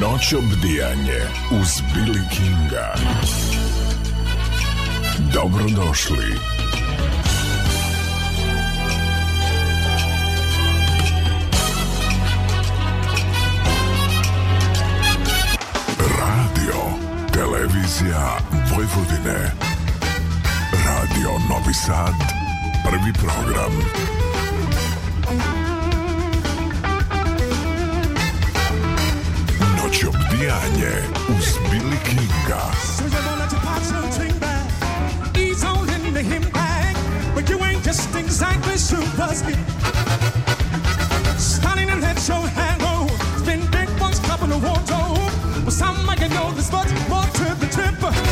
Noć obdijanje uz Billy Kinga. Dobrodošli. Radio, televizija Vojvodine. Radio Novi Sad, prvi program. Odbijanje uz Billy Kinga. But you ain't just exactly super Starting and let your hand go. Spin big ones, But some might know more to the trip.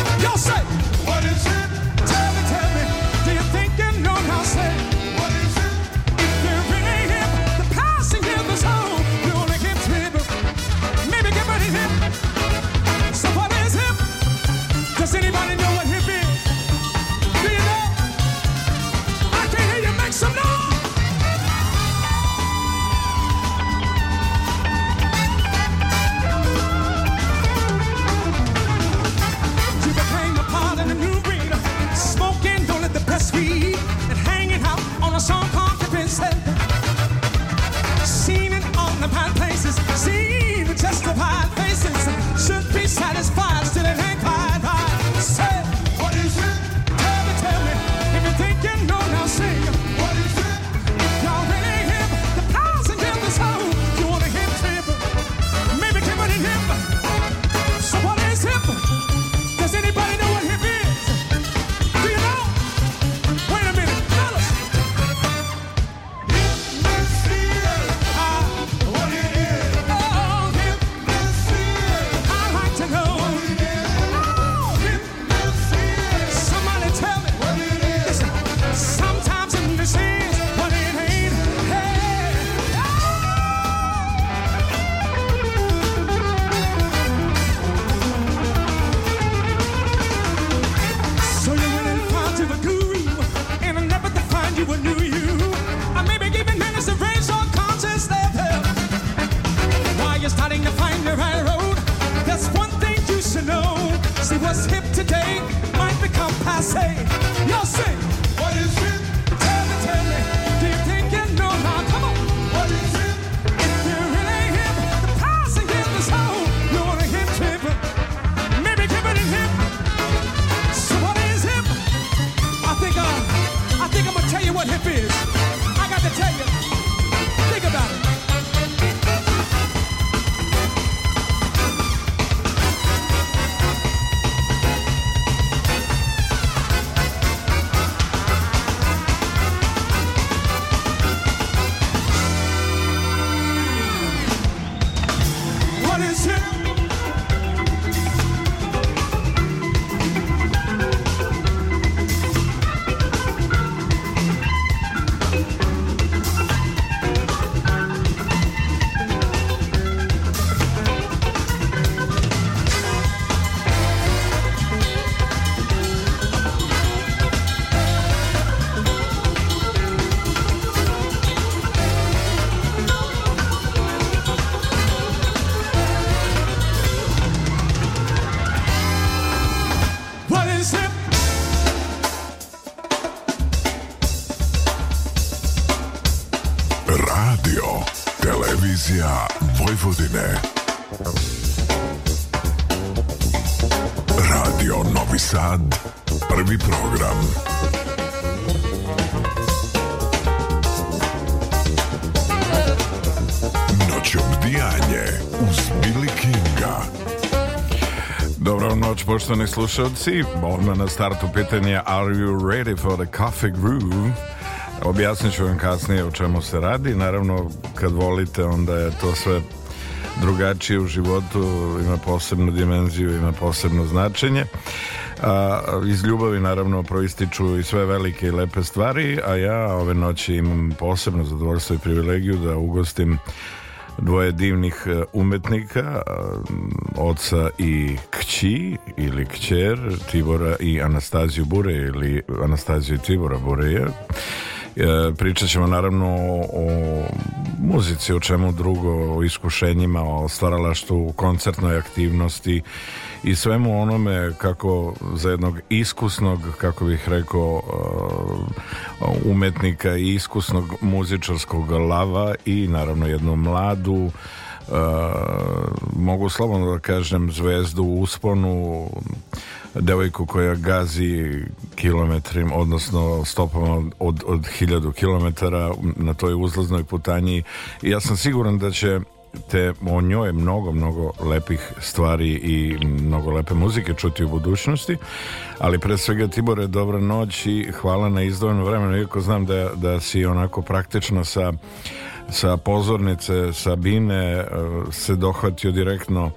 Poštovani slušalci, odmah na startu pitanje Are you ready for the coffee groove? Objasnit ću vam kasnije o čemu se radi. Naravno, kad volite, onda je to sve drugačije u životu, ima posebnu dimenziju, ima posebno značenje. A, iz ljubavi naravno proističu i sve velike i lepe stvari, a ja ove noći imam posebno zadovoljstvo i privilegiju da ugostim dvoje divnih e, umetnika, oca i kći, ili kćer Tibora i Anastaziju Bure ili Anastaziju Tibora Bureja e, pričat ćemo naravno o muzici, o čemu drugo, o iskušenjima, o stvaralaštu, koncertnoj aktivnosti i svemu onome kako za jednog iskusnog, kako bih rekao, e, umetnika i iskusnog muzičarskog lava i naravno jednu mladu Uh, mogu slobodno da kažem zvezdu u usponu devojku koja gazi kilometrim, odnosno stopama od, od hiljadu kilometara na toj uzlaznoj putanji I ja sam siguran da će te o njoj mnogo, mnogo lepih stvari i mnogo lepe muzike čuti u budućnosti, ali pre svega Tibore, dobra noć i hvala na izdvojenom vremenu, iako znam da, da si onako praktično sa sa pozornice Sabine e, se dohvatio direktno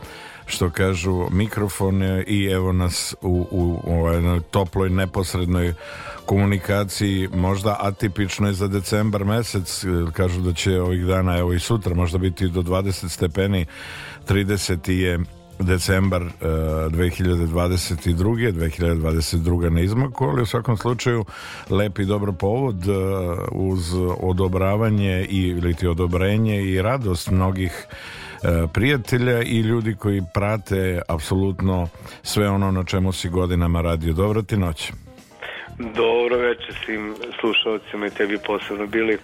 što kažu mikrofon i evo nas u, u, u toploj neposrednoj komunikaciji možda atipično je za decembar mesec e, kažu da će ovih dana evo i sutra možda biti do 20 stepeni 30 je decembar uh, 2022. 2022. na izmaku, ali u svakom slučaju lep i dobar povod uh, uz odobravanje i, ili ti odobrenje i radost mnogih e, prijatelja i ljudi koji prate apsolutno sve ono na čemu si godinama radio. Dobro ti noć. Dobro večer svim slušalcima i tebi posebno bili.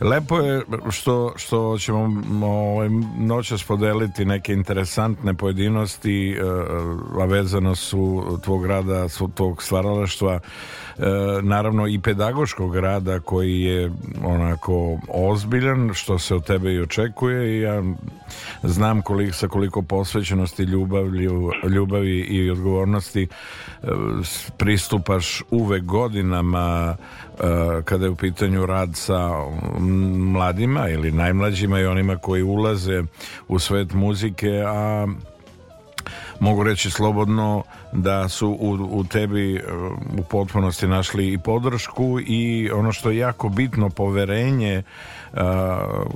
Lepo je što, što ćemo ovaj, noćas podeliti neke interesantne pojedinosti e, a vezano su tvog rada, su tvog stvaralaštva e, naravno i pedagoškog rada koji je onako ozbiljan što se od tebe i očekuje i ja znam kolik, sa koliko posvećenosti ljubavlju, ljubavi i odgovornosti e, pristupaš uvek godinama Eh, kada je u pitanju rad sa mladima ili najmlađima i onima koji ulaze u svet muzike, a mogu reći slobodno da su u, u tebi eh, u potpunosti našli i podršku i ono što je jako bitno poverenje uh,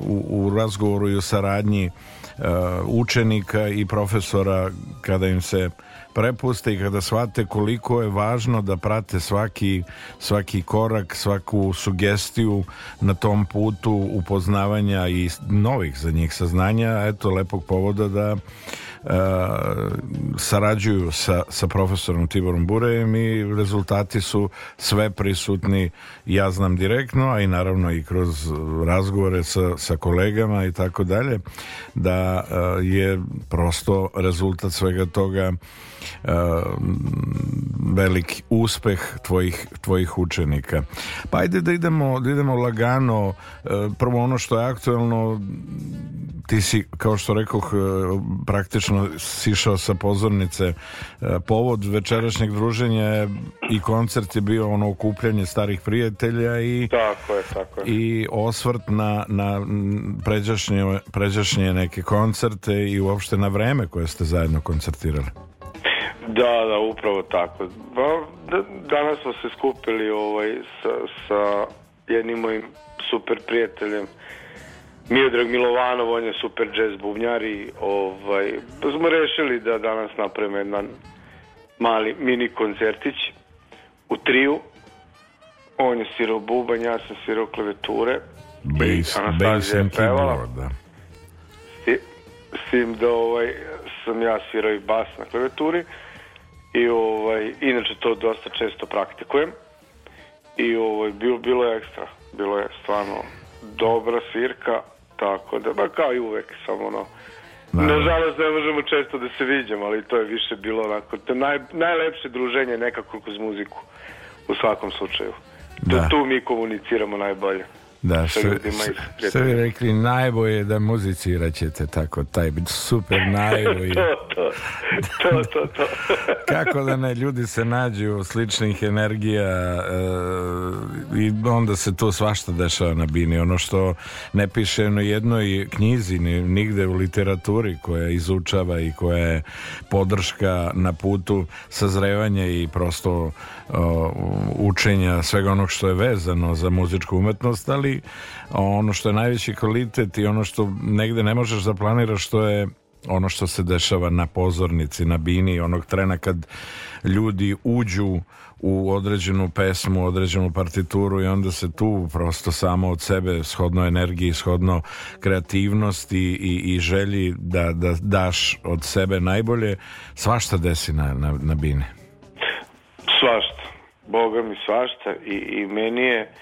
u, u razgovoru i u saradnji uh, učenika i profesora kada im se prepuste i kada shvate koliko je važno da prate svaki, svaki korak, svaku sugestiju na tom putu upoznavanja i novih za njih saznanja, eto, lepog povoda da e, sarađuju sa, sa profesorom Tiborom Burejem i rezultati su sve prisutni, ja znam direktno, a i naravno i kroz razgovore sa, sa kolegama i tako dalje, da e, je prosto rezultat svega toga veliki uspeh tvojih, tvojih učenika. Pa ajde da idemo, da idemo lagano. Prvo ono što je aktuelno, ti si, kao što rekoh, praktično sišao sa pozornice. Povod večerašnjeg druženja i koncert je bio ono okupljanje starih prijatelja i, tako je, tako je. i osvrt na, na pređašnje, pređašnje neke koncerte i uopšte na vreme koje ste zajedno koncertirali. Da, da, upravo tako. Ba, pa, da, danas smo se skupili ovaj, sa, sa jednim mojim super prijateljem Miodrag Milovanov, on je super jazz bubnjar i ovaj, pa smo rešili da danas napravimo jedan mali mini koncertić u triju. On je svirao bubanj, ja sam svirao klavijature. Bass, bass and keyboard, da. S tim da ovaj, sam ja svirao i bas na klavijeturi i ovaj, inače to dosta često praktikujem i ovaj, bilo, bilo je ekstra, bilo je stvarno dobra svirka, tako da, ba, kao i uvek, samo ono, Nažalost ne možemo često da se viđamo, ali to je više bilo onako, to naj, najlepše druženje nekako kroz muziku, u svakom slučaju. Da. Tu, tu mi komuniciramo najbolje. Da, sa ljudima iz Ste vi rekli najbolje da muzicirat ćete tako, taj super najbolje. to, to, to, to, to. Kako da ne, ljudi se nađu u sličnih energija uh, i onda se to svašta dešava na bini. Ono što ne piše na jednoj knjizi, nigde u literaturi koja izučava i koja je podrška na putu sazrevanja i prosto uh, učenja svega onog što je vezano za muzičku umetnost, ali ali ono što je najveći kvalitet i ono što negde ne možeš da planiraš to je ono što se dešava na pozornici, na bini, onog trena kad ljudi uđu u određenu pesmu, određenu partituru i onda se tu prosto samo od sebe shodno energiji, shodno kreativnosti i, i, želji da, da daš od sebe najbolje, svašta desi na, na, na bini. Svašta, Boga mi svašta i, i meni je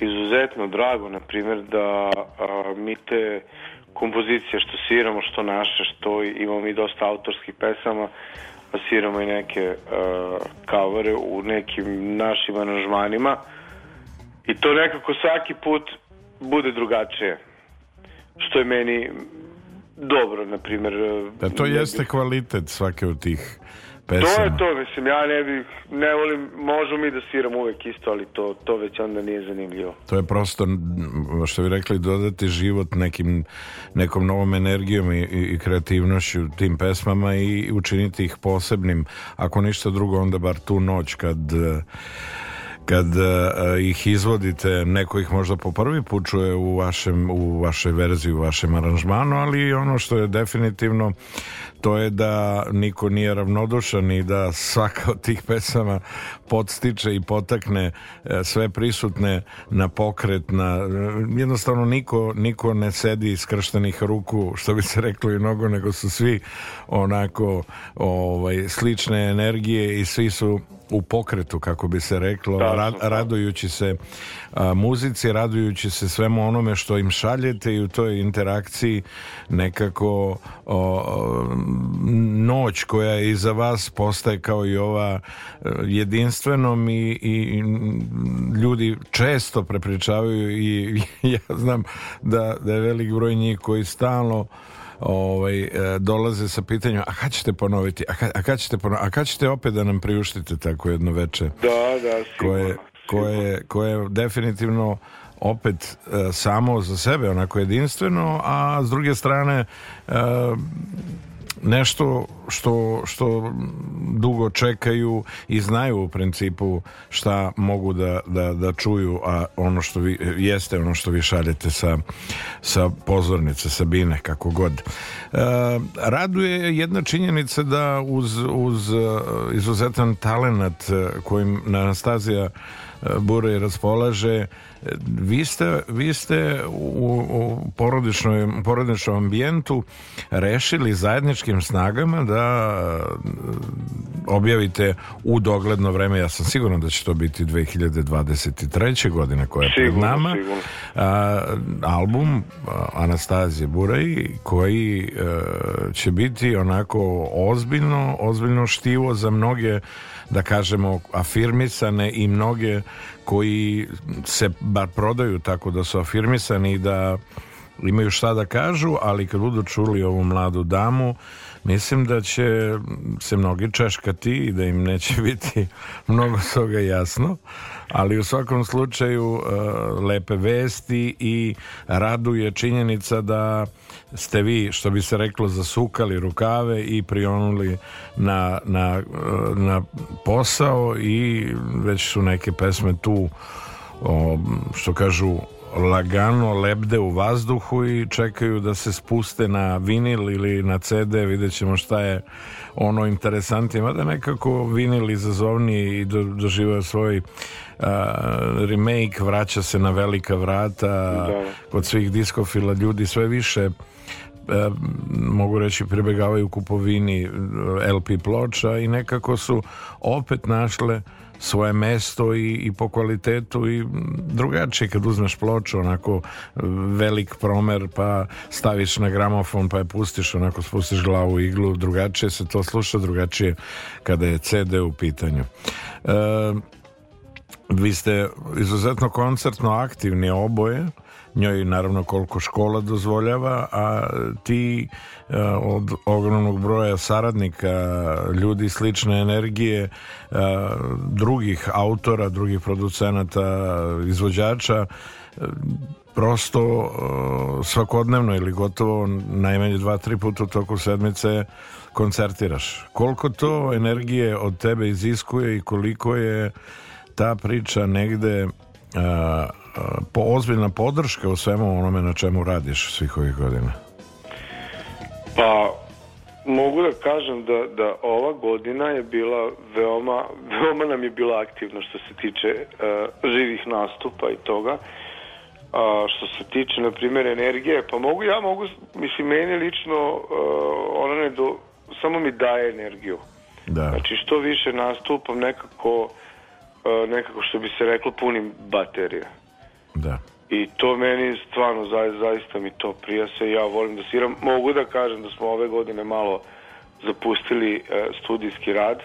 izuzetno drago, na primjer, da a, mi te kompozicije što sviramo, što naše, što imamo mi dosta autorskih pesama, a da sviramo i neke a, kavare u nekim našim aranžmanima i to nekako svaki put bude drugačije. Što je meni dobro, na primjer... Da to jeste kvalitet svake od tih pesama. To je to, mislim, ja ne bi, ne volim, možemo mi da sviramo uvek isto, ali to, to već onda nije zanimljivo. To je prosto, što bi rekli, dodati život nekim, nekom novom energijom i, i kreativnošću tim pesmama i učiniti ih posebnim, ako ništa drugo, onda bar tu noć kad kad e, ih izvodite, neko ih možda po prvi put čuje u, vašem, u vašoj verziji, u vašem aranžmanu, ali ono što je definitivno to je da niko nije ravnodušan i da svaka od tih pesama podstiče i potakne e, sve prisutne na pokret, na, jednostavno niko, niko ne sedi skrštenih ruku, što bi se reklo i mnogo, nego su svi onako ovaj, slične energije i svi su u pokretu, kako bi se reklo, da, ra radujući se a, muzici, radujući se svemu onome što im šaljete i u toj interakciji nekako o, noć koja je iza vas postaje kao i ova e, jedinstvenom i, i ljudi često prepričavaju i ja znam da, da je velik broj njih koji stalno ovaj, e, dolaze sa pitanjem a kad ćete ponoviti, a kad, a kad ćete ponoviti, a kad ćete opet da nam priuštite tako jedno veče? Da, da, sigurno. Koje, koje, koje definitivno opet e, samo za sebe onako jedinstveno a s druge strane e, nešto što, što dugo čekaju i znaju u principu šta mogu da, da, da čuju, a ono što vi, jeste ono što vi šaljete sa, sa pozornice, sa bine, kako god. E, raduje jedna činjenica da uz, uz e, izuzetan talenat e, kojim Anastazija bura i raspolaže. Vi ste, vi ste u, u porodičnom, porodičnom ambijentu rešili zajedničkim snagama da e, objavite u dogledno vreme, ja sam siguran da će to biti 2023. godine koja je sigurno, pred nama, sigurno. A, album Anastazije Buraj koji a, e, će biti onako ozbiljno, ozbiljno štivo za mnoge da kažemo, afirmisane i mnoge koji se bar prodaju tako da su afirmisani i da imaju šta da kažu, ali kad budu čuli ovu mladu damu, Mislim da će se mnogi češkati i da im neće biti mnogo toga jasno, ali u svakom slučaju e, lepe vesti i raduje činjenica da ste vi, što bi se reklo, zasukali rukave i prionuli na, na, e, na posao i već su neke pesme tu o, što kažu lagano lebde u vazduhu i čekaju da se spuste na vinil ili na CD, vidjet ćemo šta je ono interesantnije, mada nekako vinil izazovniji i do, doživa svoj a, remake, vraća se na velika vrata da. kod svih diskofila ljudi sve više E, mogu reći pribegavaju kupovini LP ploča i nekako su opet našle svoje mesto i, i po kvalitetu i drugačije kad uzmeš ploču onako e, velik promer pa staviš na gramofon pa je pustiš onako spustiš glavu u iglu drugačije se to sluša drugačije kada je CD u pitanju e, vi ste izuzetno koncertno aktivni oboje njoj naravno koliko škola dozvoljava, a ti e, od ogromnog broja saradnika, ljudi slične energije, e, drugih autora, drugih producenata, izvođača, e, prosto svakodnevno ili gotovo najmanje dva, tri puta u toku sedmice koncertiraš. Koliko to energije od tebe iziskuje i koliko je ta priča negde po ozbiljna podrška u svemu onome na čemu radiš svih ovih godina? Pa, mogu da kažem da, da ova godina je bila veoma, veoma nam je bila aktivna što se tiče uh, živih nastupa i toga. A, uh, što se tiče, na primjer, energije, pa mogu, ja mogu, mislim, meni lično, uh, ona ne do, samo mi daje energiju. Da. Znači, što više nastupam, nekako, eh, nekako što bi se reklo, punim baterije. Da. I to meni stvarno za, zaista mi to prija se, ja volim da sviram. Mogu da kažem da smo ove godine malo zapustili e, studijski rad,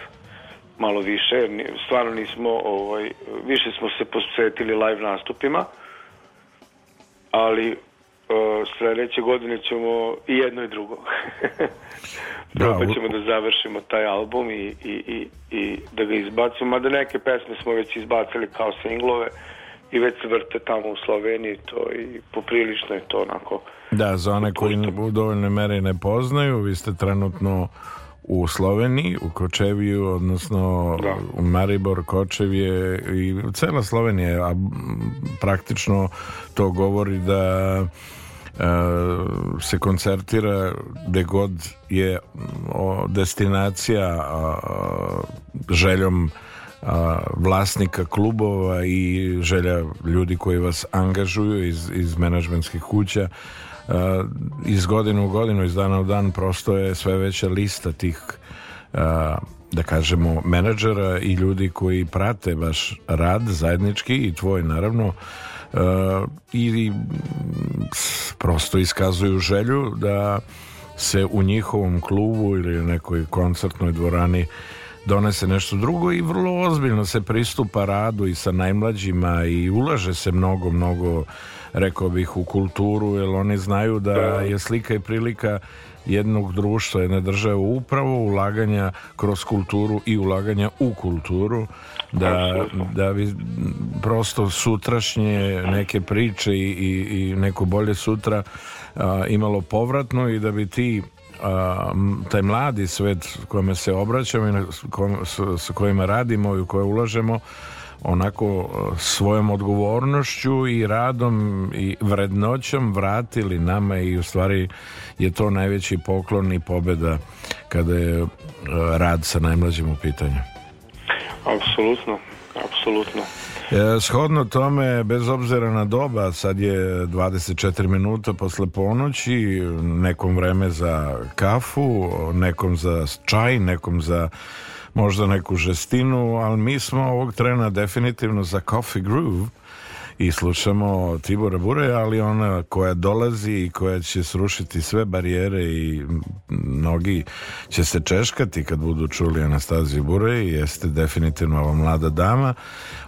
malo više, stvarno nismo, ovaj, više smo se posvetili live nastupima, ali e, sledeće godine ćemo i jedno i drugo. da, pa ćemo da završimo taj album i, i, i, i da ga izbacimo, mada neke pesme smo već izbacili kao singlove, i već se vrte tamo u Sloveniji to i poprilično je to onako da za one koji u dovoljnoj meri ne poznaju vi ste trenutno u Sloveniji, u Kočeviju, odnosno da. u Maribor, Kočevije i cela Slovenija, a praktično to govori da e, se koncertira gde god je o, destinacija a, željom a, vlasnika klubova i želja ljudi koji vas angažuju iz, iz menadžmentskih kuća a, iz godine u godinu iz dana u dan prosto je sve veća lista tih a, da kažemo menadžera i ljudi koji prate vaš rad zajednički i tvoj naravno i prosto iskazuju želju da se u njihovom klubu ili nekoj koncertnoj dvorani donese nešto drugo i vrlo ozbiljno se pristupa radu i sa najmlađima i ulaže se mnogo, mnogo rekao bih u kulturu jer oni znaju da, da. je slika i prilika jednog društva, jedne države upravo ulaganja kroz kulturu i ulaganja u kulturu da, da bi prosto sutrašnje neke priče i, i, i neko bolje sutra a, imalo povratno i da bi ti a, um, taj mladi svet kojome se obraćamo i na, kom, s, s kojima radimo i u koje ulažemo onako uh, svojom odgovornošću i radom i vrednoćom vratili nama i u stvari je to najveći poklon i pobeda kada je uh, rad sa najmlađim u pitanju. Apsolutno, apsolutno. E, shodno tome, bez obzira na doba, sad je 24 minuta posle ponoći, nekom vreme za kafu, nekom za čaj, nekom za možda neku žestinu, ali mi smo ovog trena definitivno za Coffee Groove, i slušamo Tibora Bure, ali ona koja dolazi i koja će srušiti sve barijere i mnogi će se češkati kad budu čuli Anastaziju Bure jeste definitivno ova mlada dama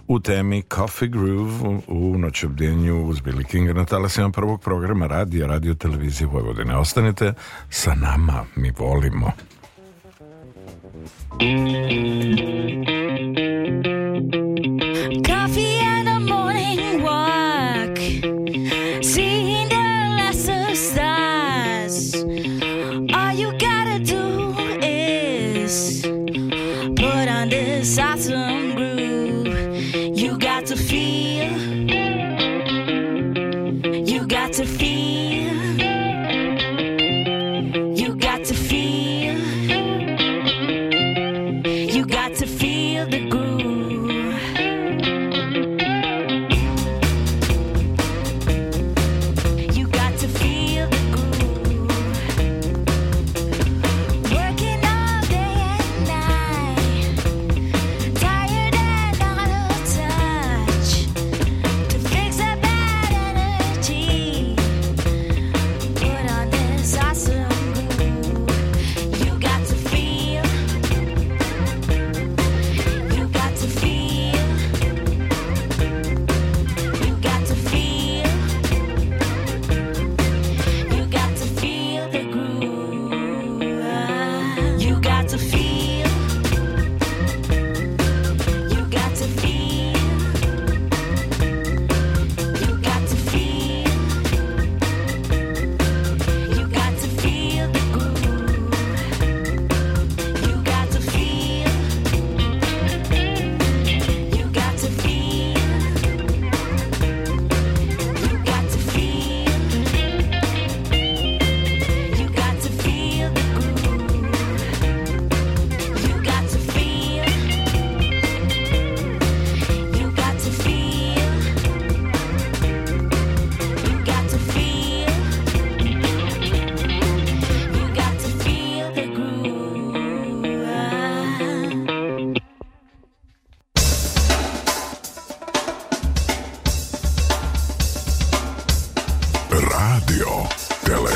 u temi Coffee Groove u noćobdjenju uz Billy King na talasima prvog programa radija, radio televizije Vojvodine. Ostanite sa nama, mi volimo. Thank you.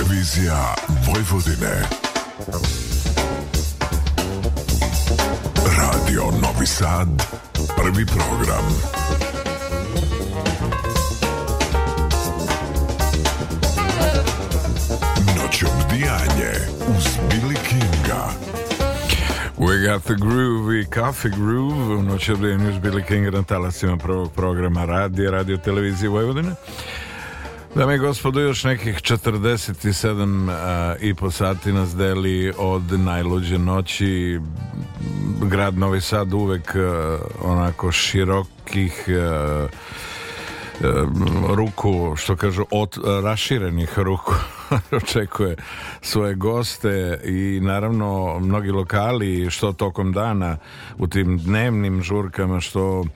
Televizija Vojvodine. Radio Novi Sad, prvi program. Noć obdijanje uz Billy Kinga. We got the groove i Coffee Groove u noć obdijanju uz Billy Kinga na talasima prvog programa radio, radio televizije Vojvodine. Vojvodine. Dame i gospodo, još nekih 47 a, eh, i po sati nas deli od najluđe noći. Grad Novi Sad uvek a, eh, onako širokih a, eh, E, ruku, što kažu, od raširenih ruku očekuje svoje goste i naravno mnogi lokali što tokom dana u tim dnevnim žurkama što uh,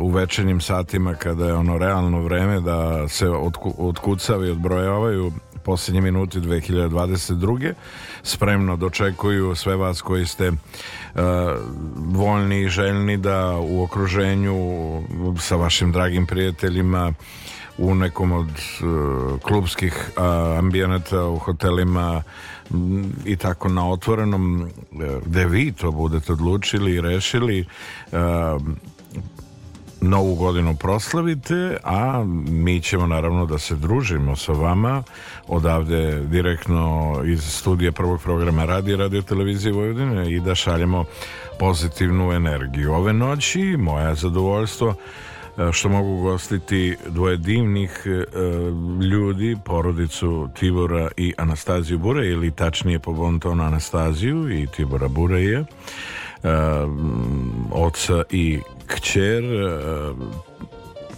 u večernjim satima kada je ono realno vreme da se otku, otkucavi odbrojavaju poslednje minuti 2022. Spremno dočekuju sve vas koji ste E, voljni i željni da u okruženju sa vašim dragim prijateljima u nekom od uh, klubskih uh, ambijenata u hotelima i tako na otvorenom e, gde vi to budete odlučili i rešili uh, novu godinu proslavite, a mi ćemo naravno da se družimo sa vama odavde direktno iz studija prvog programa Radi Radio Televizije Vojvodine i da šaljemo pozitivnu energiju. Ove noći moja zadovoljstvo e, što mogu gostiti dvoje divnih e, ljudi, porodicu Tibora i Anastaziju Bure, ili tačnije po bontonu Anastaziju i Tibora Bureje, e, oca i kćer e,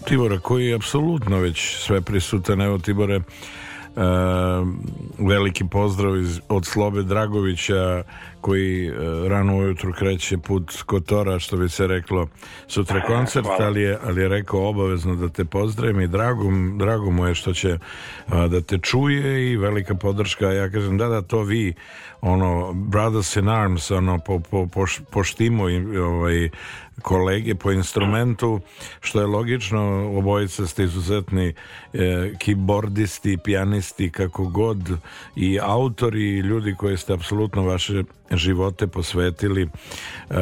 Tibora koji je apsolutno već sve prisutan. Evo Tibore, e, veliki pozdrav iz, od Slobe Dragovića koji e, rano ujutru kreće put Kotora, što bi se reklo sutra e, koncert, ali je, ali je rekao obavezno da te pozdravim i drago, drago mu je što će a, da te čuje i velika podrška, ja kažem da, da, to vi ono, Brothers in Arms ono, po, po, po, poštimo i, ovaj, kolege po instrumentu, što je logično, obojica ste izuzetni e, keyboardisti, pijanisti, kako god, i autori, i ljudi koji ste apsolutno vaše živote posvetili uh,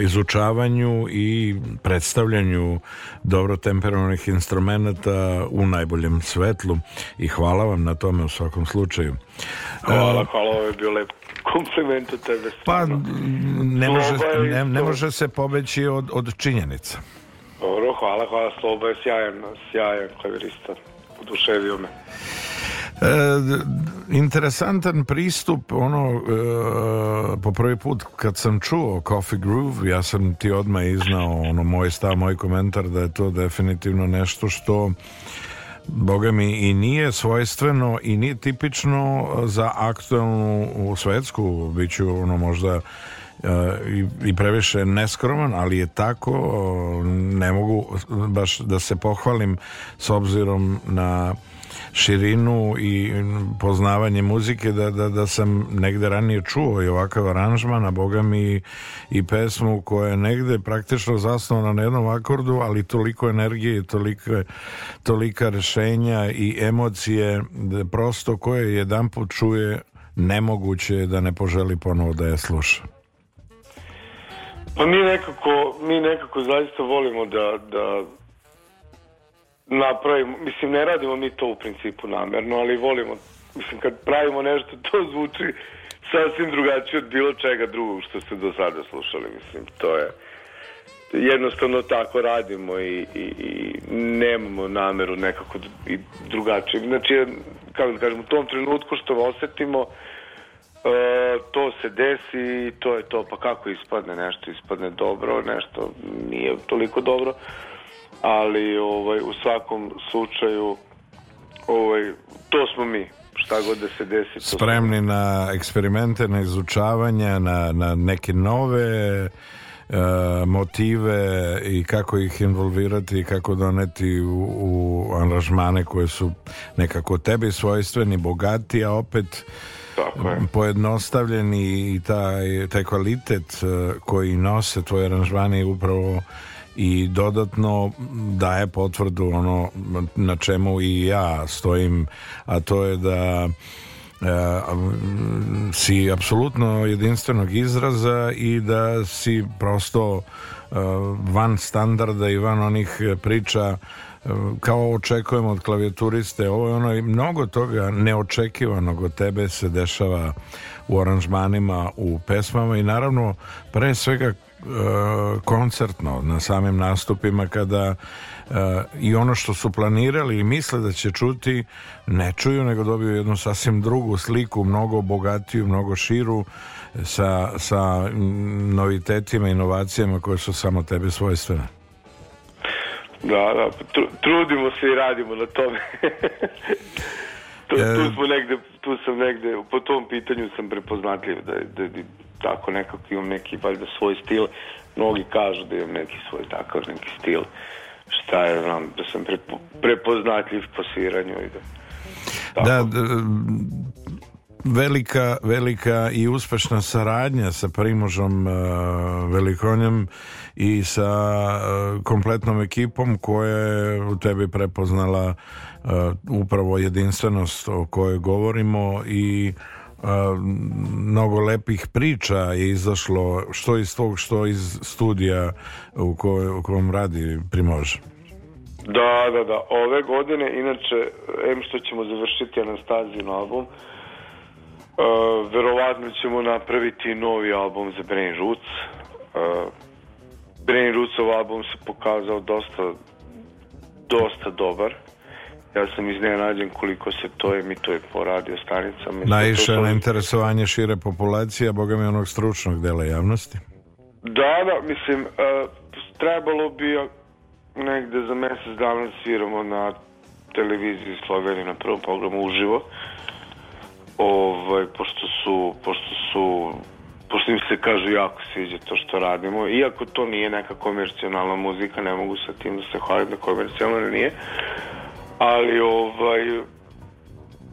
izučavanju i predstavljanju dobro temperovanih instrumenta u najboljem svetlu i hvala vam na tome u svakom slučaju. Hvala, uh, hvala, ovo je bio lepo kompliment od tebe. Pa, ne može, ne, ne može se pobeći od, od činjenica. Dobro, hvala, hvala, Sloba je sjajan, sjajan klavirista, oduševio me. E, interesantan pristup, ono, e, po prvi put kad sam čuo Coffee Groove, ja sam ti odmah iznao ono, moj stav, moj komentar da je to definitivno nešto što Boga mi i nije svojstveno i nije tipično za aktualnu u svetsku, bit ću ono možda e, i, i previše neskroman, ali je tako, ne mogu baš da se pohvalim s obzirom na širinu i poznavanje muzike da, da, da sam negde ranije čuo i ovakav aranžman, a boga mi i pesmu koja je negde praktično zasnovana na jednom akordu, ali toliko energije i tolika, tolika rešenja i emocije da prosto koje jedan put čuje nemoguće je da ne poželi ponovo da je sluša. Pa mi nekako, mi nekako zaista volimo da, da napravimo, mislim ne radimo mi to u principu namerno, ali volimo, mislim kad pravimo nešto to zvuči sasvim drugačije od bilo čega drugog što ste do sada slušali, mislim to je jednostavno tako radimo i, i, i nemamo nameru nekako i drugačije. Znači, kako da kažem, u tom trenutku što osetimo, Uh, to se desi i to je to, pa kako ispadne nešto, ispadne dobro, nešto nije toliko dobro, ali ovaj, u svakom slučaju ovaj, to smo mi šta god da se desi. Spremni smo. na eksperimente, na izučavanja, na, na neke nove eh, motive i kako ih involvirati i kako doneti u, u angažmane koje su nekako tebi svojstveni, bogati, a opet tako je. pojednostavljeni i taj, taj kvalitet eh, koji nose tvoje aranžmane je upravo i dodatno daje potvrdu ono na čemu i ja stojim, a to je da e, si apsolutno jedinstvenog izraza i da si prosto e, van standarda i van onih priča e, kao očekujemo od klavijaturiste ovo je ono i mnogo toga neočekivanog od tebe se dešava u aranžmanima u pesmama i naravno pre svega E, koncertno na samim nastupima kada e, i ono što su planirali i misle da će čuti ne čuju nego dobiju jednu sasvim drugu sliku, mnogo bogatiju, mnogo širu sa, sa novitetima, inovacijama koje su samo tebe svojstvene. Da, da, tru, trudimo se i radimo na tome. tu, e, tu, smo negde, tu sam negde, po tom pitanju sam prepoznatljiv da, da, tako nekako imam neki valjda svoj stil. Mnogi kažu da imam neki svoj takav neki stil. Šta je, znam, da sam prepo, prepoznatljiv po sviranju i da... Da, velika, velika i uspešna saradnja sa Primožom uh, Velikonjem i sa uh, kompletnom ekipom koja je u tebi prepoznala uh, upravo jedinstvenost o kojoj govorimo i uh, a, mnogo lepih priča je izašlo što iz tog što iz studija u, koj, u kojem radi Primož da, da, da ove godine inače em što ćemo završiti Anastaziju na album Uh, verovatno ćemo napraviti novi album za Brain Roots. Uh, Brain Rootsov album se pokazao dosta dosta dobar. Ja sam iznenađen koliko se to emituje po radio stanicama. Naišao na sam... interesovanje šire populacije, a boga mi onog stručnog dela javnosti. Da, da, mislim, uh, trebalo bi negde za mesec dana sviramo na televiziji Slovenije na prvom programu uživo. Ovaj, pošto su, pošto su pošto im se kažu jako sviđa to što radimo, iako to nije neka komercijalna muzika, ne mogu sa tim da se hvalim da komercijalna nije, ali ovaj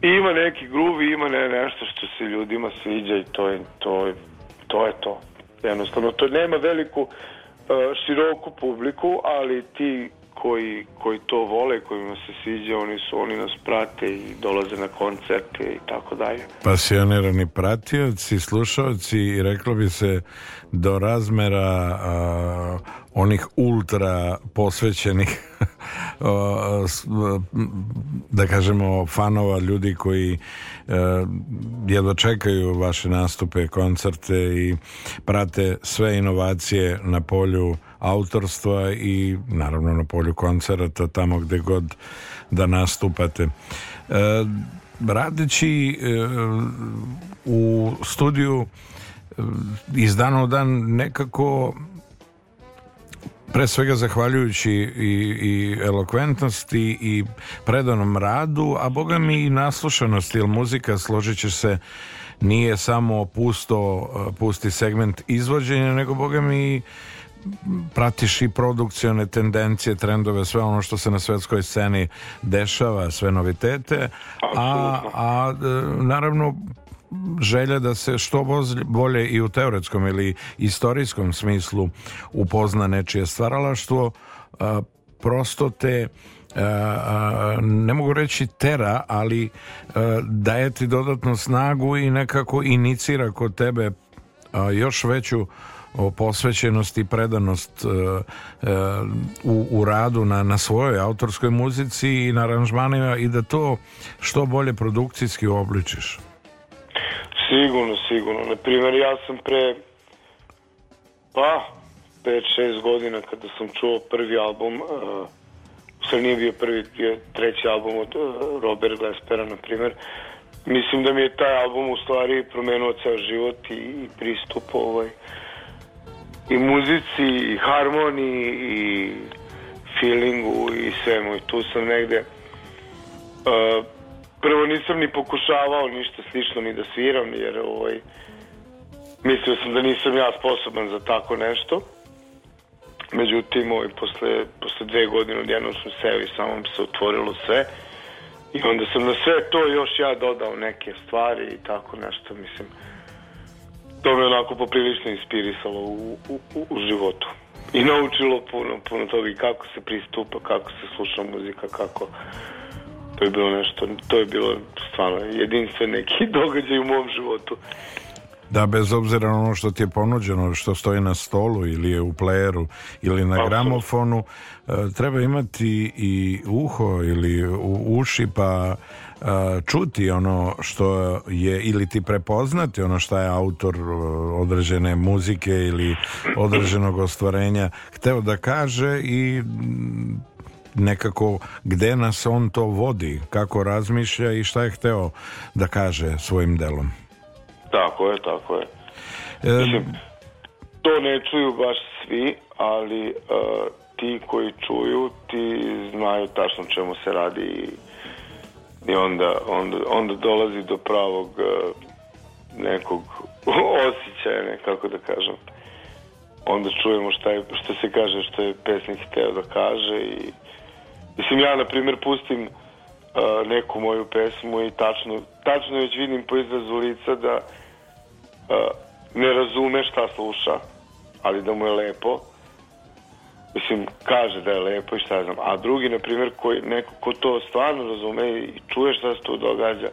ima neki gruvi, ima ne, nešto što se ljudima sviđa i to je to, je, to, je to. Jednostavno, to nema veliku e, široku publiku, ali ti koji, koji to vole, kojima se sviđa, oni su, oni nas prate i dolaze na koncerte i tako dalje. Pasionirani pratioci, slušalci i reklo bi se do razmera a, onih ultra posvećenih da kažemo fanova ljudi koji e, jedva čekaju vaše nastupe, koncerte i prate sve inovacije na polju autorstva i naravno na polju koncerata tamo gde god da nastupate. E, radeći e, u studiju iz dana u dan nekako pre svega zahvaljujući i, i elokventnosti i predanom radu, a boga mi i naslušanosti, jer muzika, složit ćeš se, nije samo pusto, eh, pusti segment izvođenja, nego boga mi pratiš i produkcione tendencije, trendove, sve ono što se na svetskoj sceni dešava, sve novitete, a, a eh, naravno želja da se što bolje i u teoretskom ili istorijskom smislu upozna nečije stvaralaštvo prosto te ne mogu reći tera, ali daje ti dodatnu snagu i nekako inicira kod tebe još veću posvećenost i predanost u, u radu na, na svojoj autorskoj muzici i na aranžmanima i da to što bolje produkcijski obličiš. Sigurno, sigurno. Na primjer, ja sam pre, pa, 5-6 godina kada sam čuo prvi album, uh, sve nije bio prvi, bio treći album od uh, Robert Glaspera, na primjer, mislim da mi je taj album u stvari promenuo ceo život i, i pristup ovaj, i muzici, i harmoniji, i feelingu i svemu. I tu sam negde uh, prvo nisam ni pokušavao ništa slično ni da sviram, jer ovaj, mislio sam da nisam ja sposoban za tako nešto. Međutim, ovaj, posle, posle dve godine odjednom sam seo i samo se otvorilo sve. I onda sam na sve to još ja dodao neke stvari i tako nešto, mislim. To me onako poprilično inspirisalo u, u, u, u životu. I naučilo puno, puno toga i kako se pristupa, kako se sluša muzika, kako To je bilo nešto, to je bilo stvarno jedinstven neki događaj u mom životu. Da, bez obzira na ono što ti je ponuđeno, što stoji na stolu ili je u playeru ili na gramofonu, e, treba imati i uho ili uši pa e, čuti ono što je ili ti prepoznati ono što je autor e, određene muzike ili određenog ostvarenja hteo da kaže i nekako gde nas on to vodi, kako razmišlja i šta je hteo da kaže svojim delom. Tako je, tako je. E, Mislim, to ne čuju baš svi, ali e, ti koji čuju, ti znaju tačno čemu se radi i, i onda, onda, onda dolazi do pravog e, nekog osjećaja, nekako da kažem. Onda čujemo šta, je, šta se kaže, što je pesnik hteo da kaže i Mislim, ja, na primjer, pustim uh, neku moju pesmu i tačno, tačno već vidim po izrazu lica da uh, ne razume šta sluša, ali da mu je lepo. Mislim, kaže da je lepo i šta ja znam. A drugi, na primjer, koji, neko ko to stvarno razume i čuje šta se tu događa,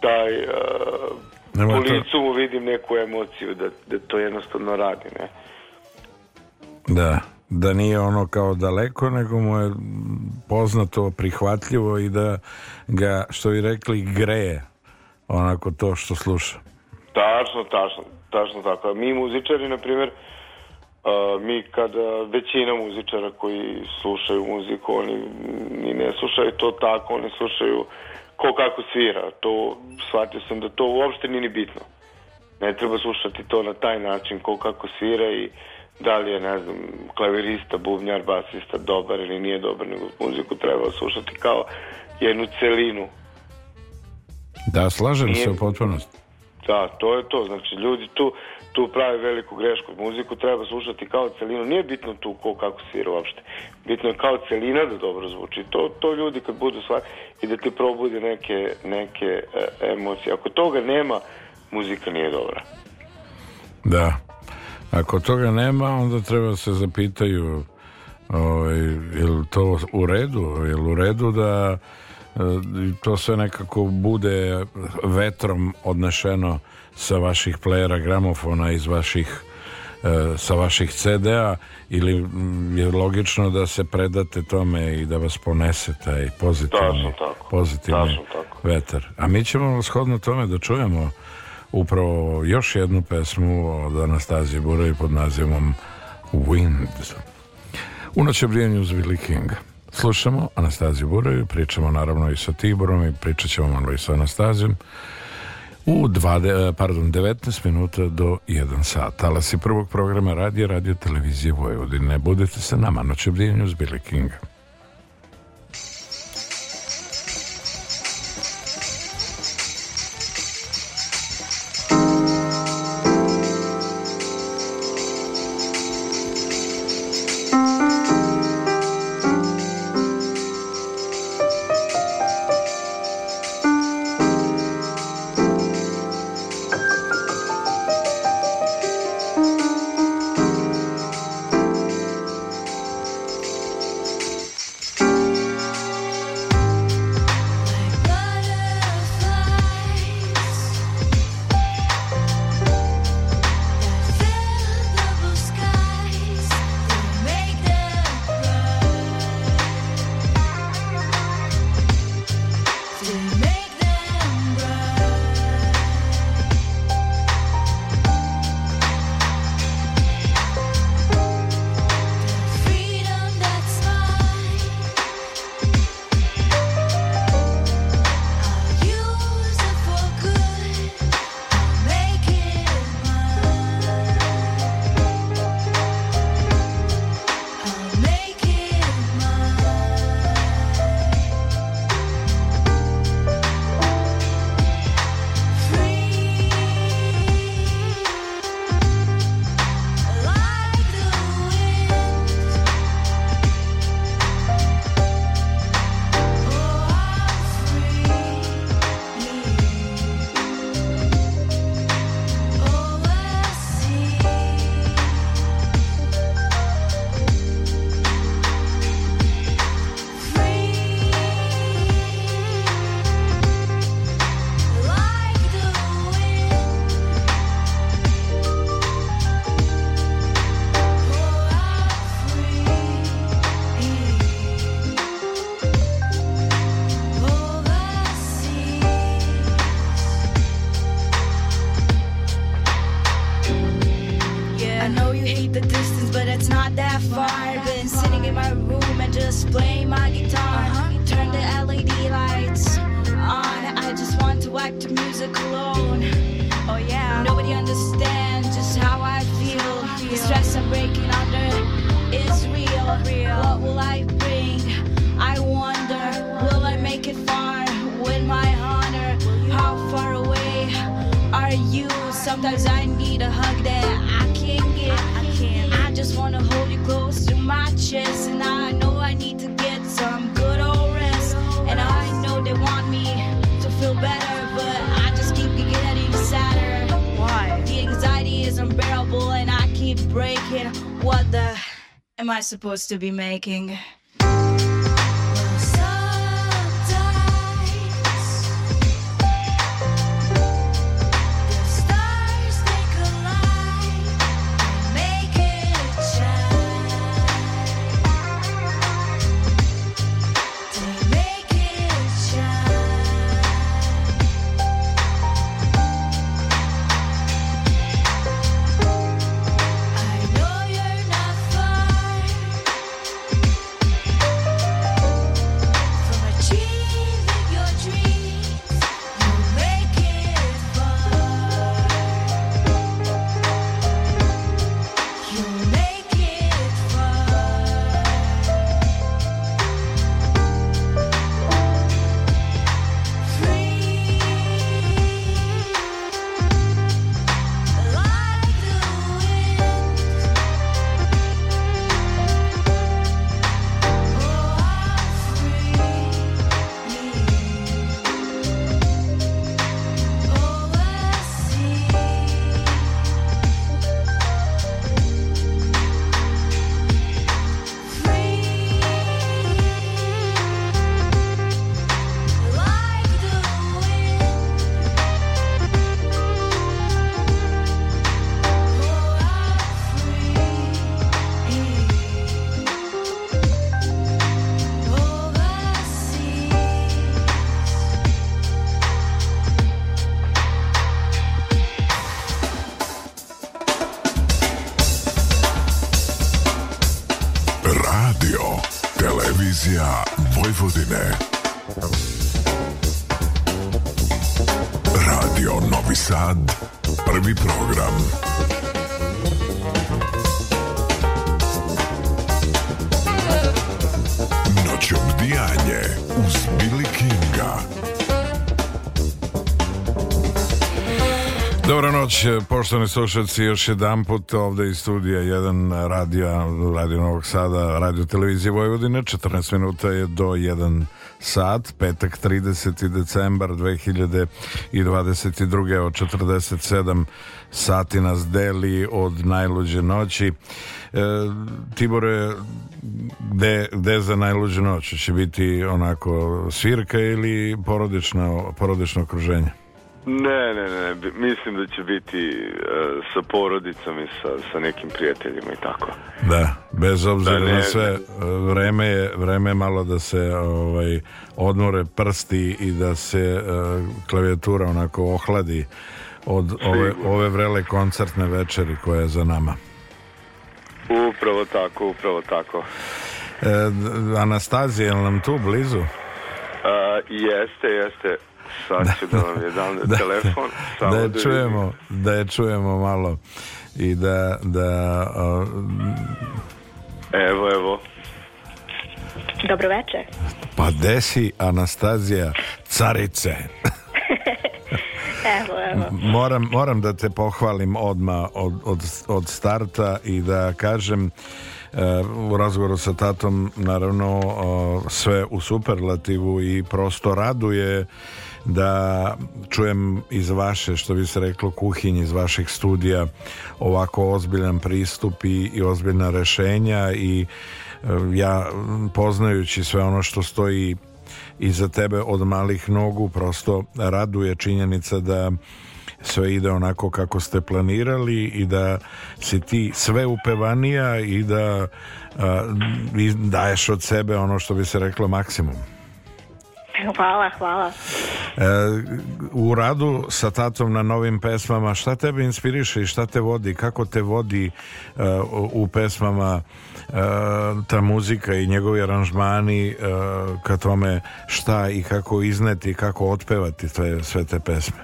taj uh, Nemo po licu mu vidim neku emociju da, da to jednostavno radi, ne? Da da nije ono kao daleko, nego mu je poznato, prihvatljivo i da ga, što vi rekli, greje onako to što sluša. Tačno, tačno, tačno tako. Mi muzičari, na primjer, mi kad većina muzičara koji slušaju muziku oni ni ne slušaju to tako oni slušaju ko kako svira to shvatio sam da to uopšte nije ni bitno ne treba slušati to na taj način ko kako svira i da li je, ne znam, klavirista, bubnjar, basista dobar ili nije dobar, nego muziku treba slušati kao jednu celinu. Da, slažem nije... se u potpunosti. Da, to je to. Znači, ljudi tu, tu pravi veliku grešku. Muziku treba slušati kao celinu. Nije bitno tu ko kako svira uopšte. Bitno je kao celina da dobro zvuči. To, to ljudi kad budu sva i da ti probudi neke, neke e, emocije. Ako toga nema, muzika nije dobra. Da. Ako toga nema, onda treba da se zapitaju ovaj, je li to u redu, je li u redu da eh, to sve nekako bude vetrom odnešeno sa vaših playera gramofona iz vaših eh, sa vaših CD-a ili mm, je logično da se predate tome i da vas ponese taj pozitivni, tako. pozitivni tako. vetar. A mi ćemo shodno tome da čujemo upravo još jednu pesmu od Anastazije Bure pod nazivom Wind. U noće brijanju uz Willy King. Slušamo Anastaziju Bureju, pričamo naravno i sa Tiborom i pričat ćemo malo i sa Anastazijom u 20, eh, pardon, 19 minuta do 1 sat. Talas i prvog programa radija, radio televizije Vojvodine. Budete sa nama, noće brijanju uz Billy Kinga. supposed to be making. for dinner. noć, e, poštovani slušalci, još jedan put ovde iz studija 1 radio, radio Novog Sada, radio televizije Vojvodine, 14 minuta je do 1 sat, petak 30. decembar 2022. od 47 sati nas deli od najluđe noći. E, Tibore, gde, gde za najluđu noć? Će biti onako svirka ili porodično, porodično okruženje? Ne, ne, ne, mislim da će biti uh, sa porodicom i sa, sa nekim prijateljima i tako. Da, bez obzira da na sve, vreme je, vreme je malo da se ovaj, odmore prsti i da se uh, klavijatura onako ohladi od ove, ove vrele koncertne večeri koja je za nama. Upravo tako, upravo tako. E, Anastazija, je li nam tu blizu? Uh, jeste, jeste sad ću da, vam je dam da, da, telefon. Samo da je čujemo, da je čujemo malo i da... da uh, evo, evo. Dobro večer. Pa desi Anastazija Carice. Evo, evo. Moram, moram da te pohvalim odma od, od, od starta i da kažem e, u razgovoru sa tatom naravno sve u superlativu i prosto raduje da čujem iz vaše, što bi se reklo, kuhinje, iz vaših studija ovako ozbiljan pristup i, i ozbiljna rešenja i e, ja poznajući sve ono što stoji iza tebe od malih nogu prosto raduje činjenica da sve ide onako kako ste planirali i da si ti sve upevanija i da a, daješ od sebe ono što bi se reklo maksimum Hvala, hvala. E, u radu sa tatom na novim pesmama, šta tebe inspiriše i šta te vodi? Kako te vodi uh, u pesmama uh, ta muzika i njegovi aranžmani uh, ka tome šta i kako izneti, kako otpevati sve, sve te pesme?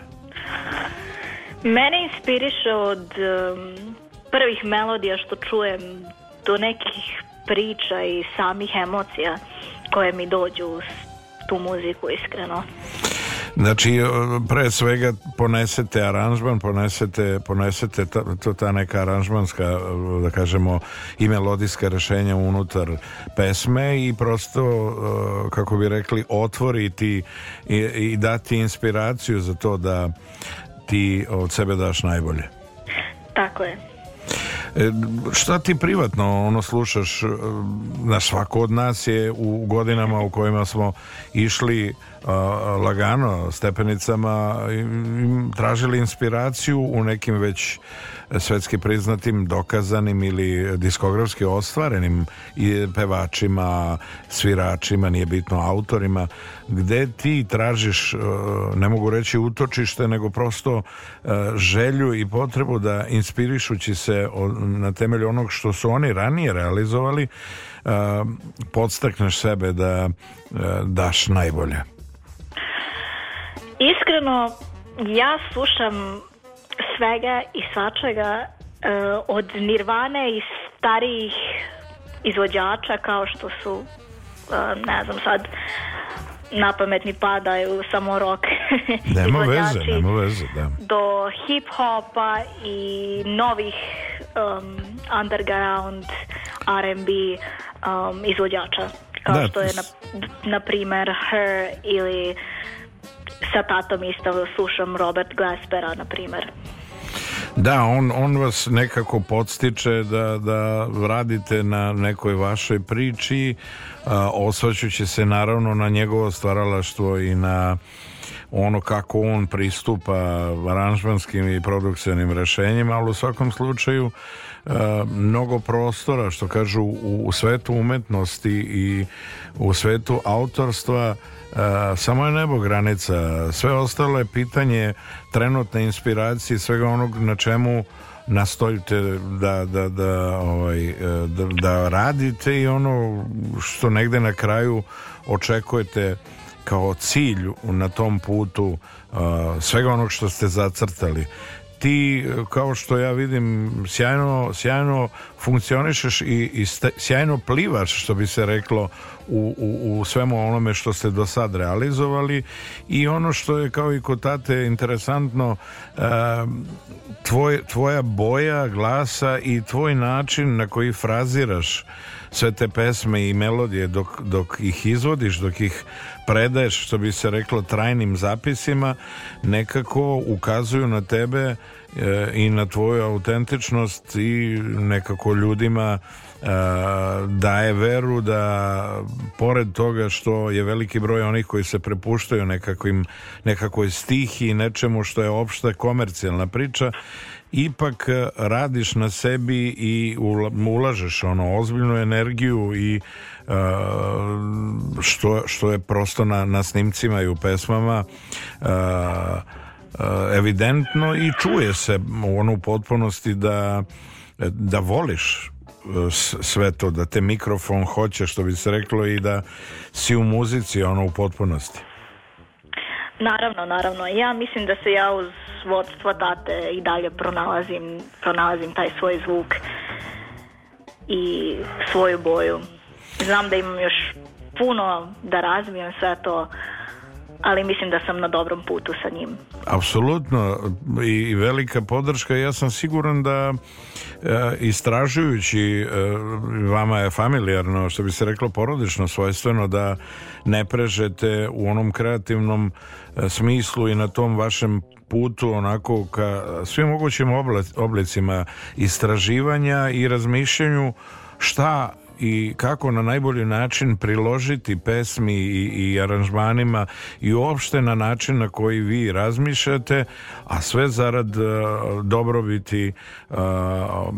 Mene inspiriše od um, prvih melodija što čujem do nekih priča i samih emocija koje mi dođu s tu muziku iskreno. Znači, e, pre svega ponesete aranžman, ponesete, ponesete ta, to ta neka aranžmanska, e, da kažemo, i melodijska rešenja unutar pesme i prosto, e, kako bi rekli, otvoriti i, i dati inspiraciju za to da ti od sebe daš najbolje. Tako je. E, šta ti privatno ono slušaš e, na svako od nas je u godinama u kojima smo išli lagano stepenicama im, tražili inspiraciju u nekim već svetski priznatim, dokazanim ili diskografski ostvarenim pevačima, sviračima, nije bitno autorima, gde ti tražiš, e, ne mogu reći utočište, nego prosto e, želju i potrebu da inspirišući se na temelju onog što su oni ranije realizovali, e, podstakneš sebe da daš najbolje iskreno, ja slušam svega i svačega uh, od Nirvane i starijih izvođača kao što su uh, ne znam sad na pamet napametni padaju samo rock nema veze, nema veze da. do hip hopa i novih um, underground R&B um, izvođača kao da. što je na, na primjer Her ili sa tatom isto slušam Robert Glaspera, na primjer. Da, on, on vas nekako podstiče da, da radite na nekoj vašoj priči, osvaćući se naravno na njegovo stvaralaštvo i na ono kako on pristupa aranžmanskim i produkcijnim rešenjima, ali u svakom slučaju mnogo prostora, što kažu u, u svetu umetnosti i u svetu autorstva, E, samo je nebo granica. Sve ostalo je pitanje trenutne inspiracije i svega onog na čemu nastojite da, da, da, ovaj, e, da, da radite i ono što negde na kraju očekujete kao cilj na tom putu e, svega onog što ste zacrtali ti kao što ja vidim sjajno, sjajno funkcionišeš i, i sta, sjajno plivaš što bi se reklo u, u, u, svemu onome što ste do sad realizovali i ono što je kao i kod tate interesantno uh, tvoj, tvoja boja glasa i tvoj način na koji fraziraš sve te pesme i melodije dok, dok ih izvodiš, dok ih predaješ, što bi se reklo trajnim zapisima, nekako ukazuju na tebe e, i na tvoju autentičnost i nekako ljudima e, daje veru da pored toga što je veliki broj onih koji se prepuštaju nekakvim, nekakvoj stihi i nečemu što je opšta komercijalna priča ipak eh, radiš na sebi i ulažeš ono ozbiljnu energiju i uh, što, što je prosto na, na snimcima i u pesmama e, evidentno i čuje se ono u potpunosti da da voliš sve to, da te mikrofon hoće što bi se reklo i da si u muzici ono u potpunosti Naravno, naravno. Ja mislim da se ja uz vodstvo tate i dalje pronalazim, pronalazim taj svoj zvuk i svoju boju. Znam da imam još puno da razvijem sve to, ali mislim da sam na dobrom putu sa njim. Apsolutno i velika podrška. Ja sam siguran da e, istražujući e, vama je familijarno, što bi se reklo porodično svojstveno da ne prežete u onom kreativnom smislu i na tom vašem putu onako ka svim mogućim oblicima istraživanja i razmišljanju šta i kako na najbolji način priložiti pesmi i, i aranžmanima i uopšte na način na koji vi razmišljate, a sve zarad uh, dobrobiti uh,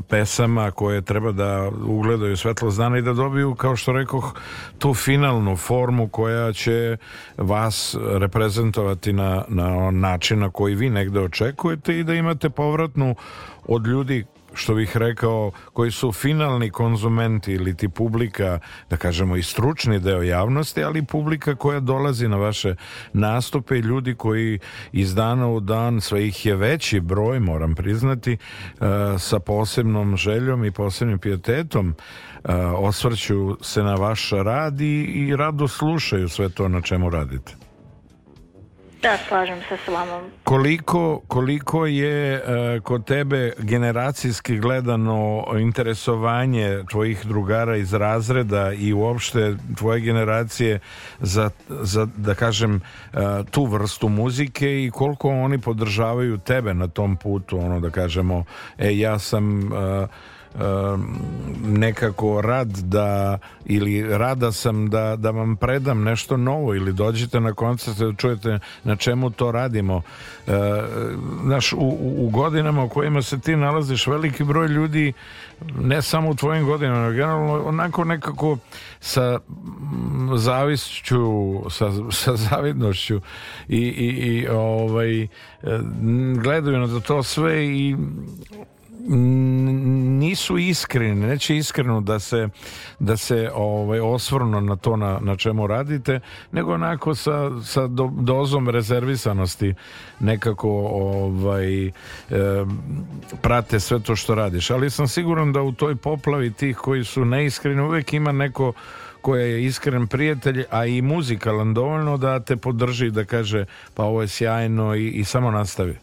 pesama koje treba da ugledaju svetlo znana i da dobiju, kao što rekoh, tu finalnu formu koja će vas reprezentovati na, na način na koji vi negde očekujete i da imate povratnu od ljudi što bih rekao, koji su finalni konzumenti ili ti publika, da kažemo i stručni deo javnosti, ali publika koja dolazi na vaše nastupe i ljudi koji iz dana u dan, svojih je veći broj, moram priznati, e, sa posebnom željom i posebnim pijetetom e, osvrću se na vaš rad i, i rado slušaju sve to na čemu radite. Da, slažem se s vama. Koliko, koliko je uh, kod tebe generacijski gledano interesovanje tvojih drugara iz razreda i uopšte tvoje generacije za, za da kažem, uh, tu vrstu muzike i koliko oni podržavaju tebe na tom putu, ono da kažemo, e, ja sam... Uh, nekako rad da ili rada sam da, da vam predam nešto novo ili dođete na koncert da čujete na čemu to radimo e, znaš u, u godinama u kojima se ti nalaziš veliki broj ljudi ne samo u tvojim godinama generalno onako nekako sa zavisću sa, sa zavidnošću i, i, i ovaj, e, gledaju na to sve i nisu iskreni, neće iskreno da se da se ovaj osvrnu na to na, na čemu radite, nego onako sa, sa do, dozom rezervisanosti nekako ovaj e, prate sve to što radiš, ali sam siguran da u toj poplavi tih koji su neiskreni uvek ima neko koja je iskren prijatelj, a i muzikalan dovoljno da te podrži da kaže pa ovo je sjajno i, i samo nastavi.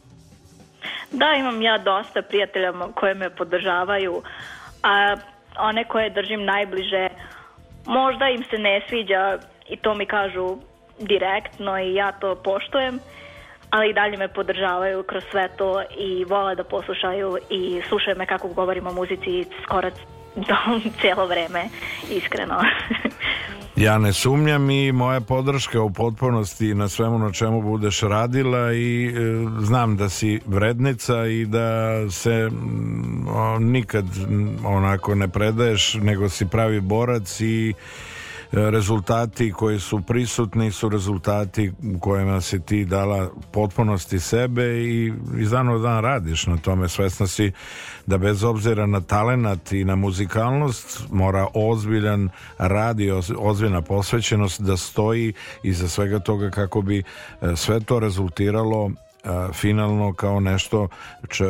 Da, imam ja dosta prijatelja koje me podržavaju, a one koje držim najbliže, možda im se ne sviđa i to mi kažu direktno i ja to poštujem, ali i dalje me podržavaju kroz sve to i vole da poslušaju i slušaju me kako govorim o muzici i skorac celo vreme, iskreno. Ja ne sumnjam i moja podrška u potpunosti na svemu na čemu budeš radila i e, znam da si vrednica i da se mm, o, nikad mm, onako ne predaješ nego si pravi borac i rezultati koji su prisutni su rezultati u kojima si ti dala potpunosti sebe i iz dana u dan radiš na tome svesna si da bez obzira na talenat i na muzikalnost mora ozbiljan rad i ozbiljna posvećenost da stoji iza svega toga kako bi e, sve to rezultiralo finalno kao nešto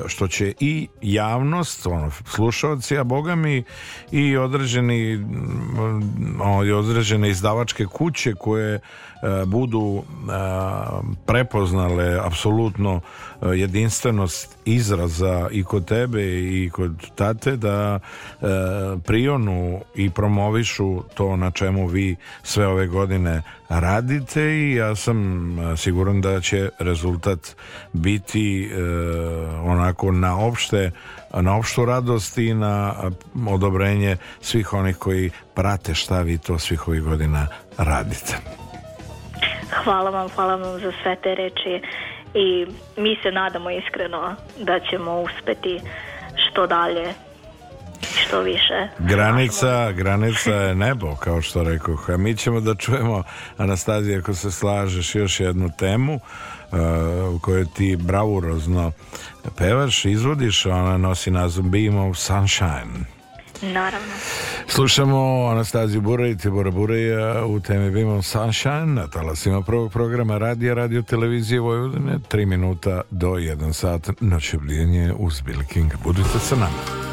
što će i javnost ono, slušalci, a boga mi i određeni i određene izdavačke kuće koje E, budu e, prepoznale apsolutno e, jedinstvenost izraza i kod tebe i kod tate da prionu i promovišu to na čemu vi sve ove godine radite i ja sam siguran da će rezultat biti onako na opšte na opštu radost i na odobrenje svih onih koji prate šta vi to svih ovih godina radite. Hvala vam, hvala vam za sve te reči i mi se nadamo iskreno da ćemo uspeti što dalje što više. Granica, granica je nebo, kao što rekao. A mi ćemo da čujemo, Anastazija, ako se slažeš, još jednu temu uh, u kojoj ti bravurozno pevaš, izvodiš, ona nosi naziv Beam of Sunshine. Naravno. Slušamo Anastaziju Burej, Tibora Bureja u temi Bimom Sunshine na talasima prvog programa Radija, Radio Televizije Vojvodine, 3 minuta do 1 sat noćobljenje uz Bilking. Budite sa nama.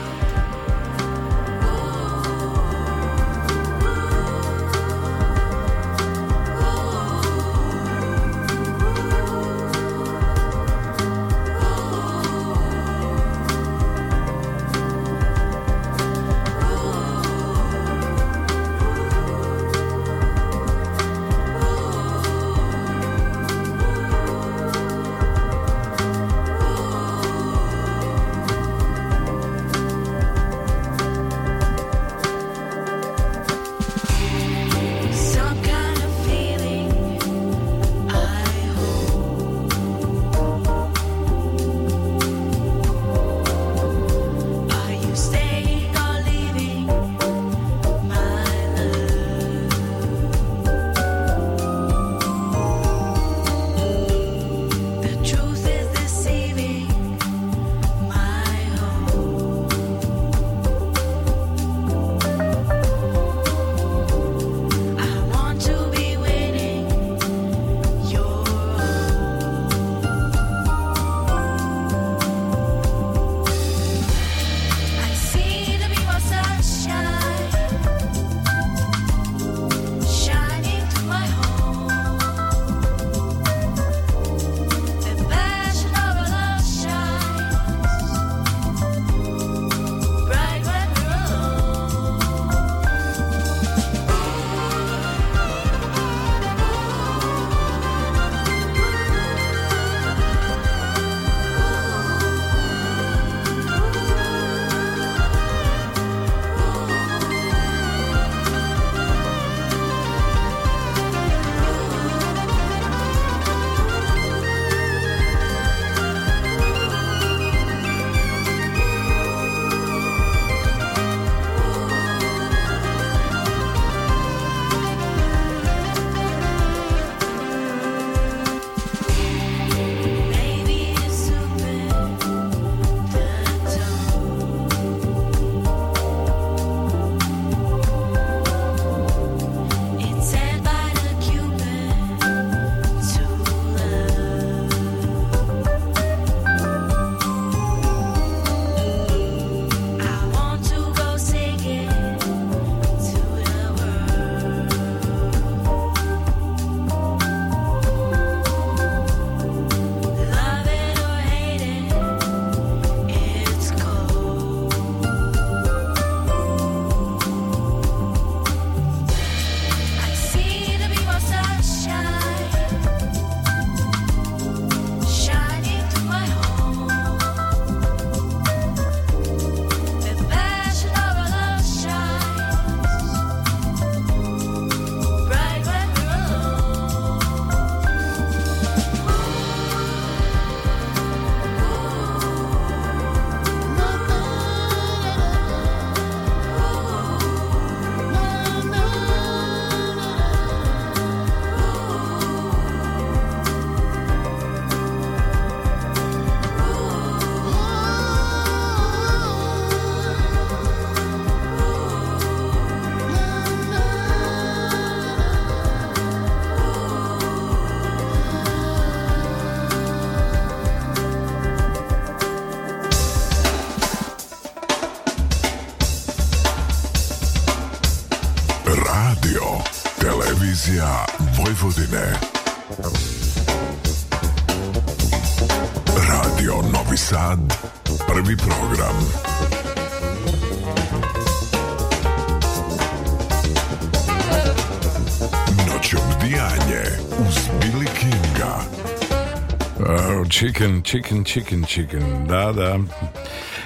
Chicken, chicken, chicken, chicken. Da, da.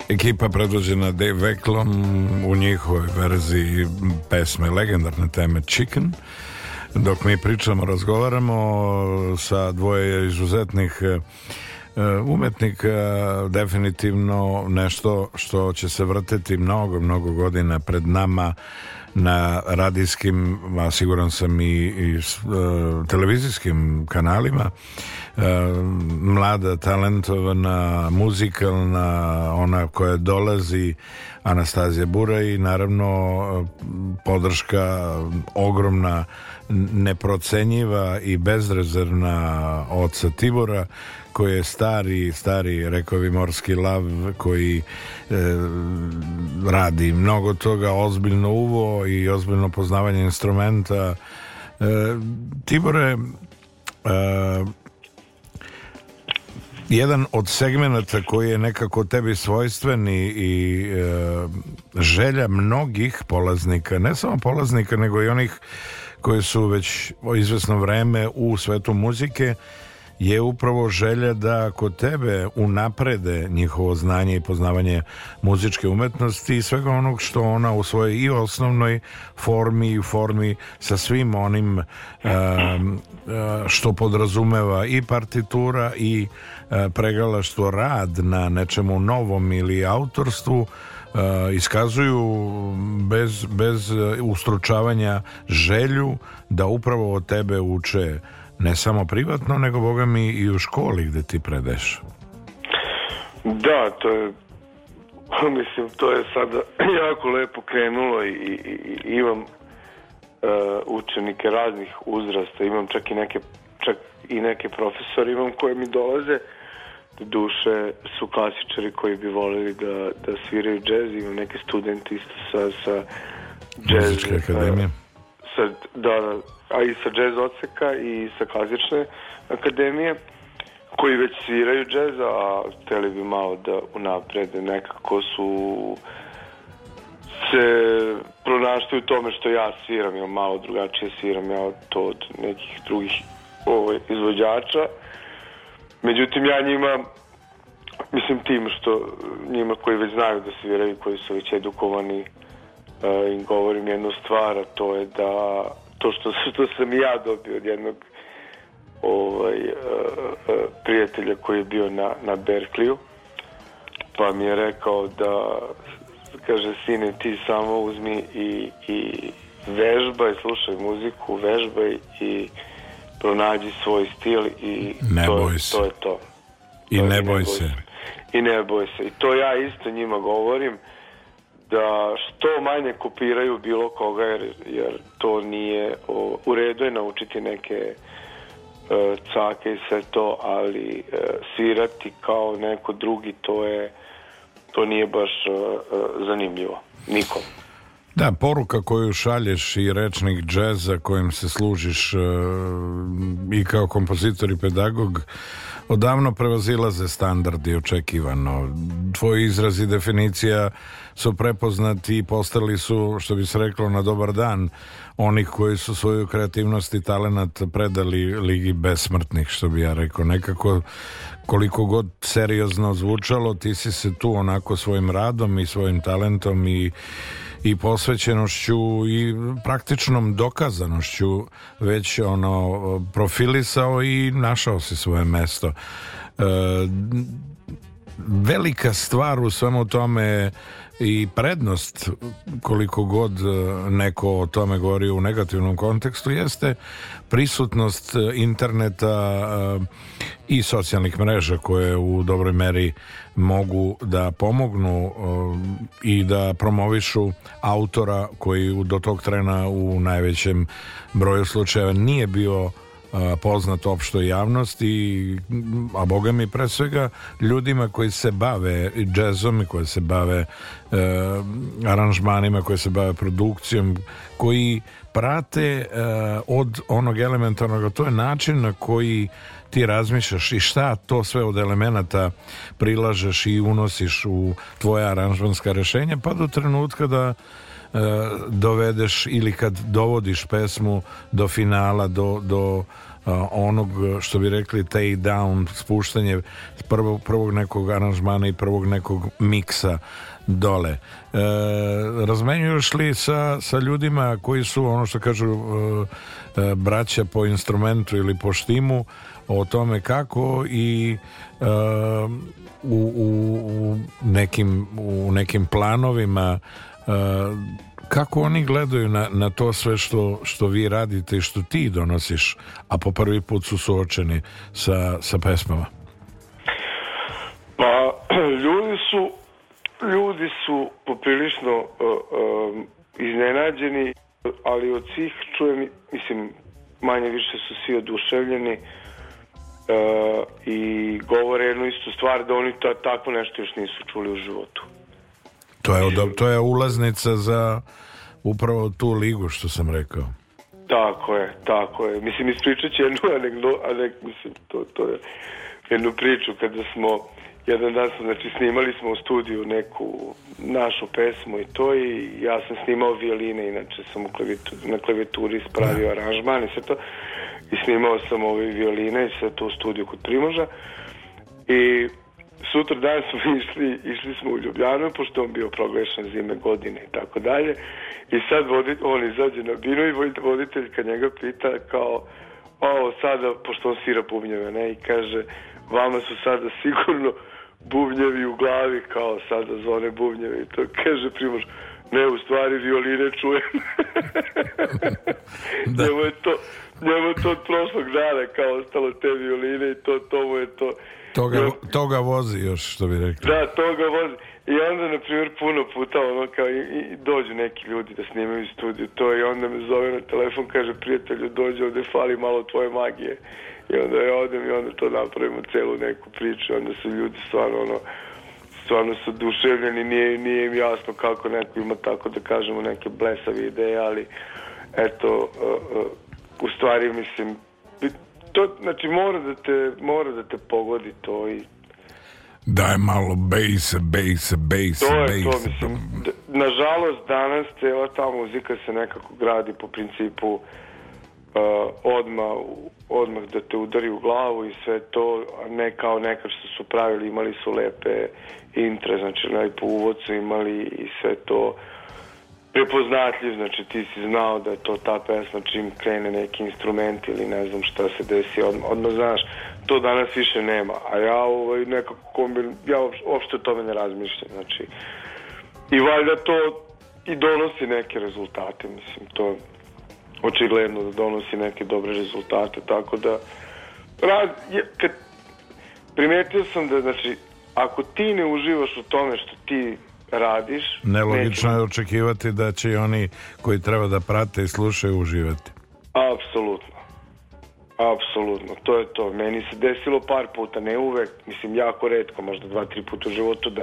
Ekipa predvođena Dave Veklom u njihovoj verziji pesme legendarne teme Chicken. Dok mi pričamo, razgovaramo sa dvoje izuzetnih e, umetnika e, definitivno nešto što će se vrteti mnogo, mnogo godina pred nama na radijskim, a siguran sam i, i e, televizijskim kanalima mlada, talentovana, muzikalna, ona koja dolazi, Anastazija Bura i naravno e, podrška ogromna, neprocenjiva i bezrezervna oca Tibora, koji je stari, stari, rekao bi, morski lav koji e, radi mnogo toga, ozbiljno uvo i ozbiljno poznavanje instrumenta. E, Tibore, e, jedan od segmenata koji je nekako tebi svojstven i, i e, želja mnogih polaznika, ne samo polaznika nego i onih koji su već izvesno vreme u svetu muzike je upravo želja da kod tebe unaprede njihovo znanje i poznavanje muzičke umetnosti i svega onog što ona u svojoj i osnovnoj formi i formi sa svim onim eh, eh, što podrazumeva i partitura i eh, pregala rad na nečemu novom ili autorstvu iskazuju bez, bez ustručavanja želju da upravo od tebe uče ne samo privatno, nego boga mi i u školi gde ti predeš. Da, to je mislim, to je sada jako lepo krenulo i, i, i imam uh, učenike raznih uzrasta, imam čak i neke čak i neke profesore imam koje mi dolaze duše su klasičari koji bi voleli da, da sviraju džez, imam neke studenti isto sa, sa džez, uh, sa, da, da, a i sa džez odseka i sa klasične akademije koji već sviraju džez, a hteli bi malo da unaprede nekako su se pronašli u tome što ja sviram, ja malo drugačije sviram ja to od nekih drugih ovaj, izvođača. Međutim, ja njima, mislim tim što njima koji već znaju da sviraju, koji su već edukovani, uh, im govorim jednu stvar, a to je da to što, što sam ja dobio od jednog ovaj, e, e, prijatelja koji je bio na, na Berkliju pa mi je rekao da kaže sine ti samo uzmi i, i vežbaj, slušaj muziku, vežbaj i pronađi svoj stil i ne to, boj se. to je to. I ne, je, boj, ne boj se. I ne boj se. I to ja isto njima govorim da što manje kopiraju bilo koga jer, jer to nije o, u redu je naučiti neke e, cake i sve to ali e, svirati kao neko drugi to je to nije baš e, e zanimljivo nikom da, poruka koju šalješ i rečnik džeza kojim se služiš e, i kao kompozitor i pedagog odavno prevazilaze standardi očekivano. Tvoji izraz i definicija su prepoznati i postali su, što bi se reklo, na dobar dan onih koji su svoju kreativnost i talenat predali Ligi besmrtnih, što bi ja rekao. Nekako, koliko god seriozno zvučalo, ti si se tu onako svojim radom i svojim talentom i i posvećenošću i praktičnom dokazanošću već ono profilisao i našao si svoje mesto. E, velika stvar u svemu tome i prednost koliko god e, neko o tome govori u negativnom kontekstu jeste prisutnost e, interneta e, i socijalnih mreža koje u dobroj meri mogu da pomognu i da promovišu autora koji do tog trena u najvećem broju slučajeva nije bio poznat opštoj javnosti a boga mi pre svega ljudima koji se bave džezom i koji se bave e, aranžmanima, koji se bave produkcijom, koji prate e, od onog elementarnog to je način na koji ti razmišljaš i šta to sve od elemenata prilažeš i unosiš u tvoje aranžmanska rešenja pa do trenutka da E, dovedeš ili kad dovodiš pesmu do finala, do, do e, onog što bi rekli take down, spuštanje prvog, prvog nekog aranžmana i prvog nekog miksa dole. E, razmenjuješ li sa, sa ljudima koji su ono što kažu e, e braća po instrumentu ili po štimu o tome kako i e, u, u, u, nekim, u nekim planovima E, kako oni gledaju na, na to sve što, što vi radite i što ti donosiš, a po prvi put su suočeni sa, sa pesmama? Pa, ljudi su ljudi su poprilično uh, um, iznenađeni, ali od svih čujem, mislim, manje više su svi oduševljeni uh, i govore jednu istu stvar da oni to, takvo nešto još nisu čuli u životu to je, od, to je ulaznica za upravo tu ligu što sam rekao. Tako je, tako je. Mislim, ispričat ću jednu anegdotu, mislim, to, to je jednu priču kada smo jedan dan smo, znači, snimali smo u studiju neku našu pesmu i to i ja sam snimao violine, inače sam u klavitu, na klavituri ispravio da. aranžman i sve to i snimao sam ove violine i sve to u studiju kod Primoža i sutra dan smo išli, išli smo u Ljubljanu, pošto on bio proglešan zime godine i tako dalje. I sad vodi, on izađe na binu i voditeljka njega pita kao, ovo sada, pošto on svira bubnjeve, ne, i kaže, vama su sada sigurno bubnjevi u glavi, kao sada zvone bubnjevi. To kaže Primož, ne, u stvari violine čujem. da. Njemu je to, njemu je to od prošlog dana kao ostalo te violine i to, to mu je to. Toga, toga vozi još, što bi rekli. Da, toga vozi. I onda, na primjer, puno puta ono kao i, i dođu neki ljudi da snimaju studiju to i onda me zove na telefon, kaže prijatelju dođe ovde, fali malo tvoje magije. I onda ja odem i onda to napravimo celu neku priču, onda su ljudi stvarno ono, stvarno su duševljeni, nije, nije im jasno kako neko ima tako da kažemo neke blesave ideje, ali eto, uh, uh, u stvari mislim, to, znači mora da te, mora da te pogodi to i Da je malo bejsa, bejsa, bejsa, To je bejsa. to, mislim. Nažalost, danas cijela ta muzika se nekako gradi po principu uh, odmah, odmah da te udari u glavu i sve to, a ne kao nekad što su pravili, imali su lepe intre, znači lepo uvod su imali i sve to prepoznatljiv, znači ti si znao da je to ta pesma čim krene neki instrument ili ne znam šta se desi, odmah, odmah znaš, to danas više nema, a ja ovaj, nekako kombin, ja uopšte o tome ne razmišljam, znači, i valjda to i donosi neke rezultate, mislim, to očigledno da donosi neke dobre rezultate, tako da, raz, je, kad, primetio sam da, znači, ako ti ne uživaš u tome što ti radiš. Nelogično neću... je očekivati da će oni koji treba da prate i slušaju uživati. Apsolutno. Apsolutno, to je to. Meni se desilo par puta, ne uvek, mislim jako redko, možda dva, tri puta u životu da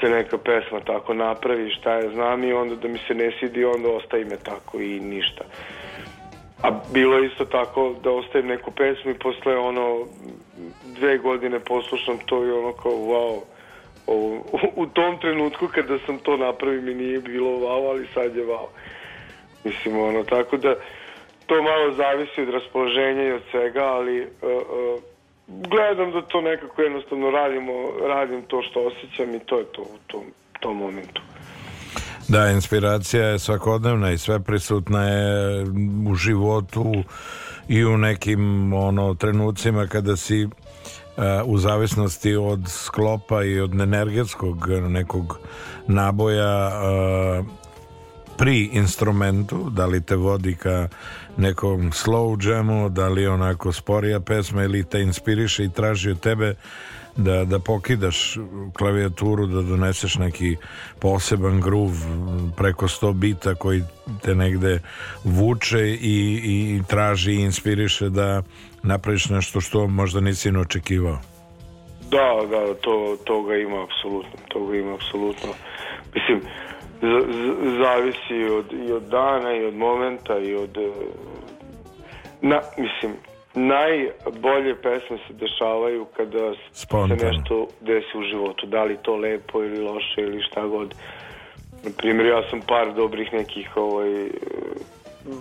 se neka pesma tako napravi, šta je znam i onda da mi se ne sidi, onda ostaje me tako i ništa. A bilo je isto tako da ostavim neku pesmu i posle ono dve godine poslušam to i ono kao wow, u, u tom trenutku kada sam to napravio mi nije bilo vao, ali sad je vao. Mislim, ono, tako da to malo zavisi od raspoloženja i od svega, ali uh, uh, gledam da to nekako jednostavno radimo, radim to što osjećam i to je to u tom, tom momentu. Da, inspiracija je svakodnevna i sve prisutna je u životu i u nekim ono trenucima kada si u zavisnosti od sklopa i od energetskog nekog naboja eh, pri instrumentu, da li te vodi ka nekom slow jamu, da li onako sporija pesma ili te inspiriše i traži od tebe da, da pokidaš klavijaturu, da doneseš neki poseban groove preko 100 bita koji te negde vuče i, i traži i inspiriše da napraviš nešto što možda nisi ni očekivao. Da, da, to, to ga ima apsolutno, to ga ima apsolutno. Mislim, z, z, zavisi od, i od dana i od momenta i od... E, na, mislim, najbolje pesme se dešavaju kada Spontano. se nešto desi u životu. Da li to lepo ili loše ili šta god. Na primjer, ja sam par dobrih nekih ovaj, e,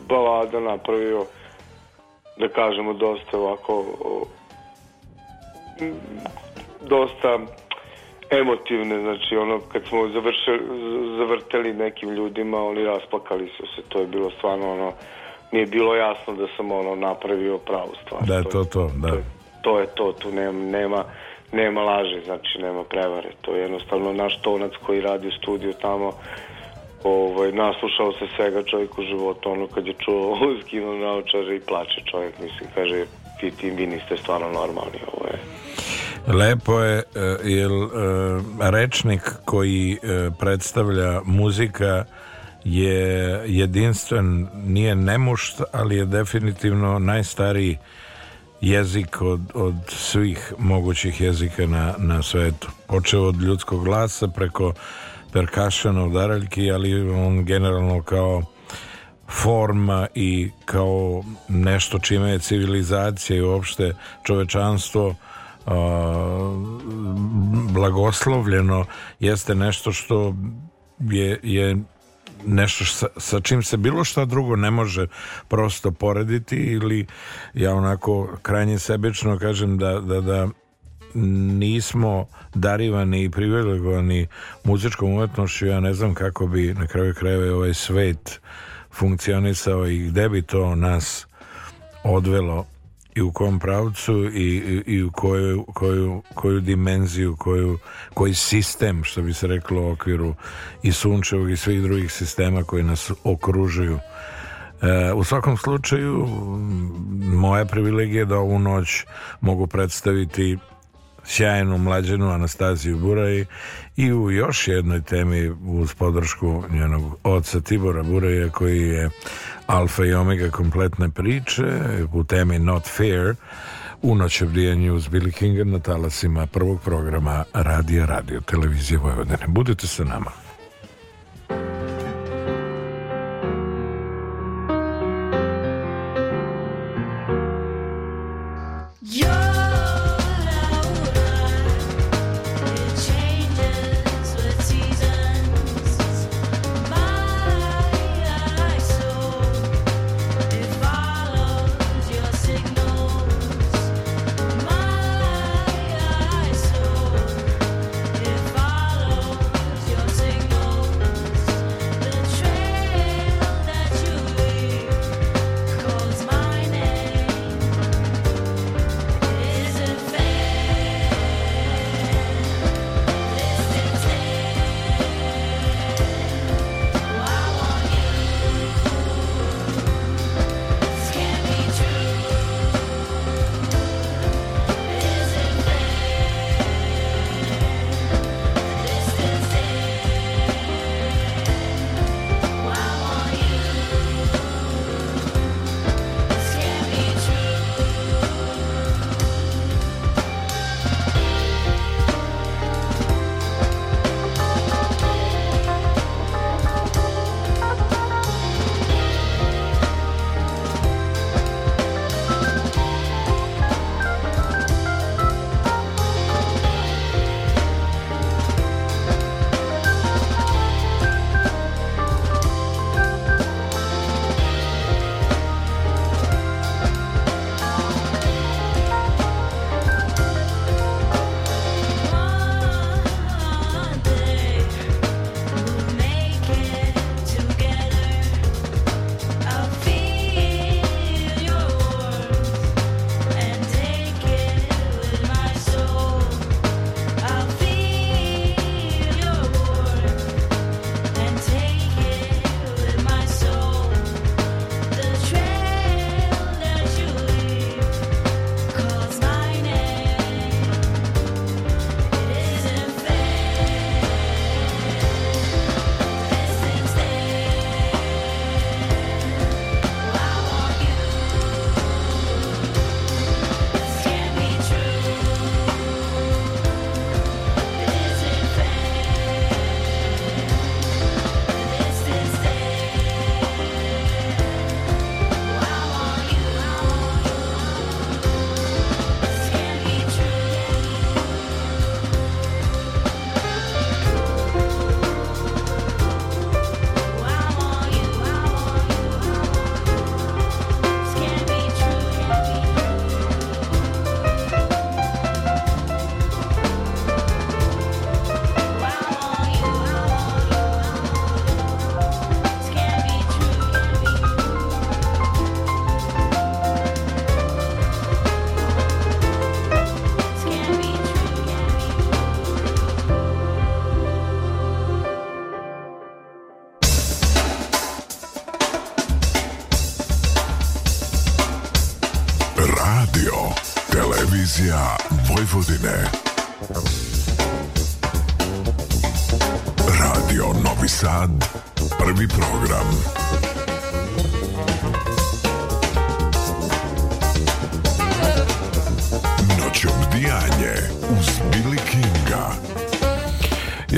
balada napravio da kažemo, dosta ovako dosta emotivne, znači ono kad smo završili, zavrteli nekim ljudima, oni rasplakali su se, to je bilo stvarno ono, nije bilo jasno da sam ono napravio pravu stvar. Da, je to, to, da. To, je to, tu nema, nema, nema laže, znači nema prevare, to je jednostavno naš tonac koji radi u studiju tamo, Ovaj, naslušao se svega čovjek u životu, ono kad je čuo skinu naočare i plače čovjek, mislim, kaže, ti, ti, vi niste stvarno normalni, ovo je... Lepo je, eh, jer eh, rečnik koji eh, predstavlja muzika je jedinstven, nije nemušt, ali je definitivno najstariji jezik od, od svih mogućih jezika na, na svetu. Počeo od ljudskog glasa preko perkašan od Araljki, ali on generalno kao forma i kao nešto čime je civilizacija i uopšte čovečanstvo uh, blagoslovljeno jeste nešto što je, je nešto sa, sa čim se bilo šta drugo ne može prosto porediti ili ja onako krajnje sebično kažem da, da, da nismo darivani i privilegovani muzičkom umetnošću, ja ne znam kako bi na kraju krajeva ovaj svet funkcionisao i gde bi to nas odvelo i u kom pravcu i, i, i u koju, koju, koju dimenziju, koju, koji sistem, što bi se reklo u okviru i sunčevog i svih drugih sistema koji nas okružuju. E, u svakom slučaju, moja privilegija je da ovu noć mogu predstaviti sjajnu mlađenu Anastaziju Buraj i u još jednoj temi uz podršku njenog oca Tibora Buraja koji je alfa i omega kompletne priče u temi Not Fair u noćevrijanju uz Billy Kinga na talasima prvog programa Radija Radio Televizije Vojvodine. Budite sa nama.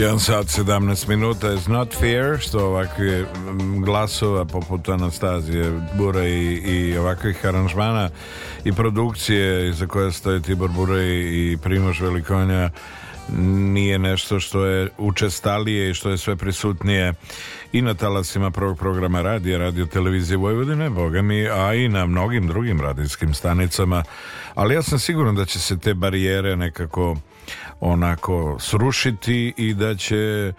1 sat 17 minuta is not fair što ovakve glasova poput Anastazije Bure i, i ovakvih aranžmana i produkcije za koje stoje Tibor Bure i Primoš Velikonja nije nešto što je učestalije i što je sve prisutnije i na talasima prvog programa radija, radio televizije Vojvodine, boga mi, a i na mnogim drugim radijskim stanicama. Ali ja sam siguran da će se te barijere nekako onako srušiti i da će e,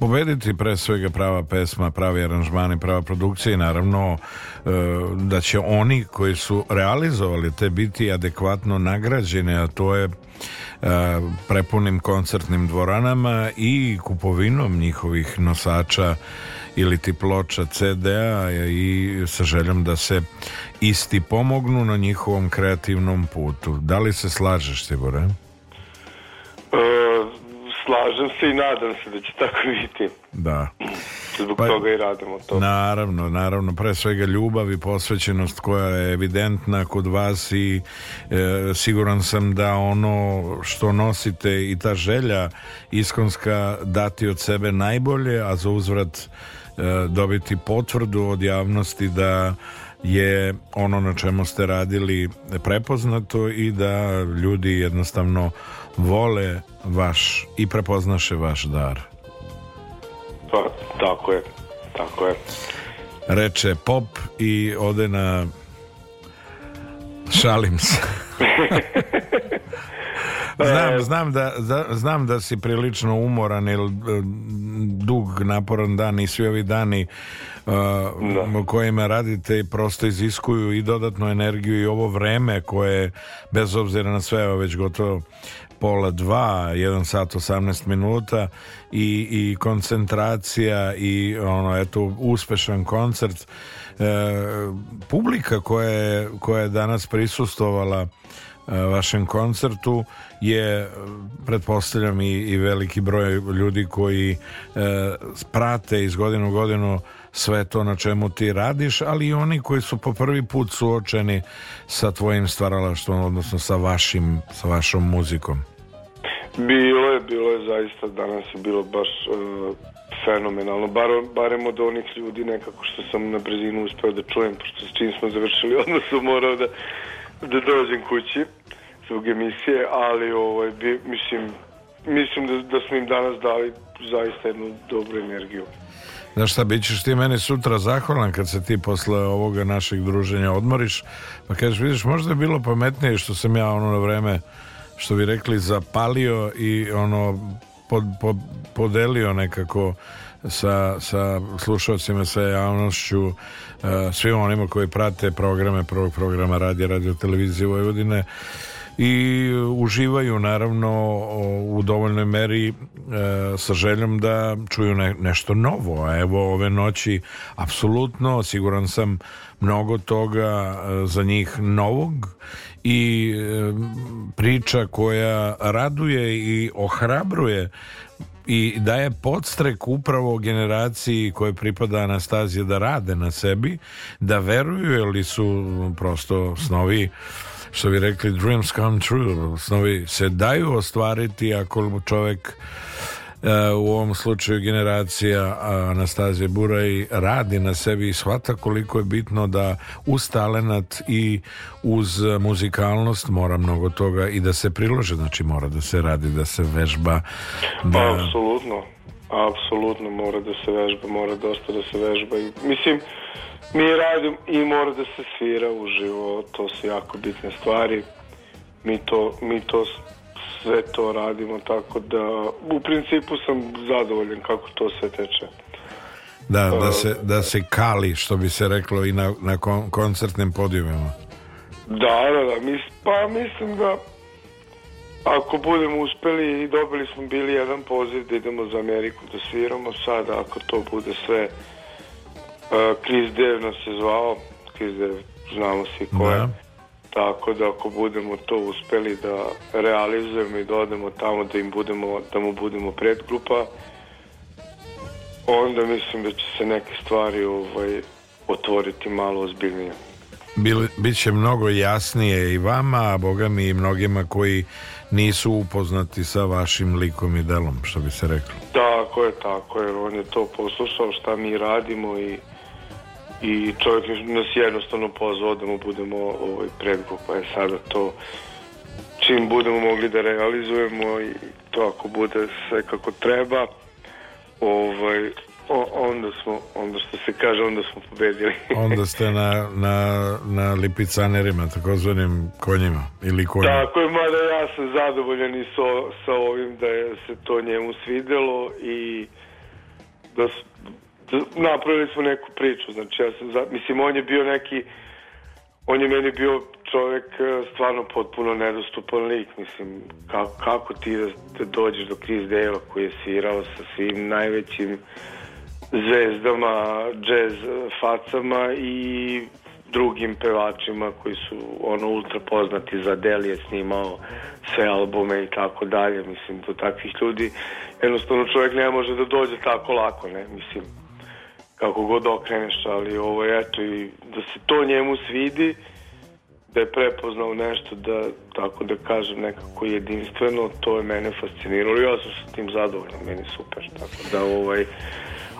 pobediti pre svega prava pesma, pravi aranžmani, prava produkcija i naravno e, da će oni koji su realizovali te biti adekvatno nagrađeni, a to je e, prepunim koncertnim dvoranama i kupovinom njihovih nosača ili ti ploča CD-a i sa željom da se isti pomognu na njihovom kreativnom putu. Da li se slažeš, Tibore? E, slažem se i nadam se da će tako biti. Da. Zbog pa, toga i radimo to. Naravno, naravno, pre svega ljubav i posvećenost koja je evidentna kod vas i e, siguran sam da ono što nosite i ta želja iskonska dati od sebe najbolje, a za uzvrat e, dobiti potvrdu od javnosti da je ono na čemu ste radili prepoznato i da ljudi jednostavno vole vaš i prepoznaše vaš dar. Pa, tako je, tako je. Reče pop i ode na... Šalim se. znam, e. znam, da, da, znam da si prilično umoran jer e, dug naporan dan i svi ovi dani uh, da. kojima radite prosto iziskuju i dodatnu energiju i ovo vreme koje bez obzira na sve evo već gotovo pola dva, jedan sat 18 minuta i, i koncentracija i ono, eto, uspešan koncert. E, publika koja je, koja je danas prisustovala e, vašem koncertu je pretpostavljam i, i veliki broj ljudi koji e, prate iz godinu u godinu sve to na čemu ti radiš, ali i oni koji su po prvi put suočeni sa tvojim stvaralaštvom, odnosno sa vašim, sa vašom muzikom. Bilo je, bilo je zaista, danas je bilo baš uh, fenomenalno, bar, barem od onih ljudi nekako što sam na brzinu uspeo da čujem, pošto s čim smo završili odnos, morao da, da dođem kući zbog emisije, ali ovaj, bi, mislim, mislim da, da smo im danas dali zaista jednu dobru energiju. Da šta, bit ćeš ti meni sutra zahvalan kad se ti posle ovoga našeg druženja odmoriš, pa kažeš, vidiš, možda je bilo pametnije što sam ja ono na vreme što bi rekli zapalio i ono pod, pod, podelio nekako sa, sa slušalcima, sa javnošću, uh, svima onima koji prate programe prvog programa Radija, Radio Televizije Vojvodine i uživaju naravno u dovoljnoj meri e, sa željom da čuju ne, nešto novo. evo ove noći apsolutno siguran sam mnogo toga e, za njih novog i priča koja raduje i ohrabruje i daje podstrek upravo generaciji koje pripada Anastazije da rade na sebi, da veruju ili su prosto snovi što bi rekli dreams come true snovi se daju ostvariti ako čovek E, u ovom slučaju generacija Anastazije Buraj radi na sebi i shvata koliko je bitno da uz talenat i uz muzikalnost mora mnogo toga i da se prilože, znači mora da se radi, da se vežba. Da... Apsolutno, apsolutno mora da se vežba, mora dosta da se vežba i mislim, mi radimo i mora da se svira uživo, to su jako bitne stvari. Mi to, mi to sve to radimo, tako da u principu sam zadovoljen kako to sve teče. Da, da uh, se, da se kali, što bi se reklo i na, na koncertnim podijumima. Da, da, da, mis, pa mislim da ako budemo uspeli i dobili smo bili jedan poziv da idemo za Ameriku da sviramo sada, ako to bude sve uh, Chris Dev nas je zvao, Chris Dev znamo svi ko da. je. Da Tako da ako budemo to uspeli da realizujemo i da tamo da im budemo, da mu budemo predgrupa, onda mislim da će se neke stvari ovaj, otvoriti malo ozbiljnije. Bil, biće mnogo jasnije i vama, a boga mi i mnogima koji nisu upoznati sa vašim likom i delom, što bi se reklo. Tako je, tako je, on je to poslušao šta mi radimo i i čovjek nas je jednostavno pozvao da mu budemo ovaj, predgo, pa je sada to čim budemo mogli da realizujemo i to ako bude sve kako treba, ovaj, onda smo, onda što se kaže, onda smo pobedili. onda ste na, na, na lipicanerima, takozvanim konjima ili konjima. Tako je, mada ja sam zadovoljan i sa, so, sa ovim da je se to njemu svidelo i da su Da, napravili smo neku priču, znači ja sam, za, mislim on je bio neki, on je meni bio čovjek e, stvarno potpuno nedostupan lik, mislim kako, kako ti da, da dođeš do Chris Dale koji je svirao sa svim najvećim zvezdama, jazz facama i drugim pevačima koji su ono ultra poznati za Del je snimao sve albume i tako dalje mislim do takvih ljudi jednostavno čovjek ne može da dođe tako lako ne mislim kako god da okreneš, ali ovo je eto i da se to njemu svidi, da je prepoznao nešto da, tako da kažem, nekako jedinstveno, to je mene fasciniralo i ja sam sa tim zadovoljan, meni super, tako da ovaj,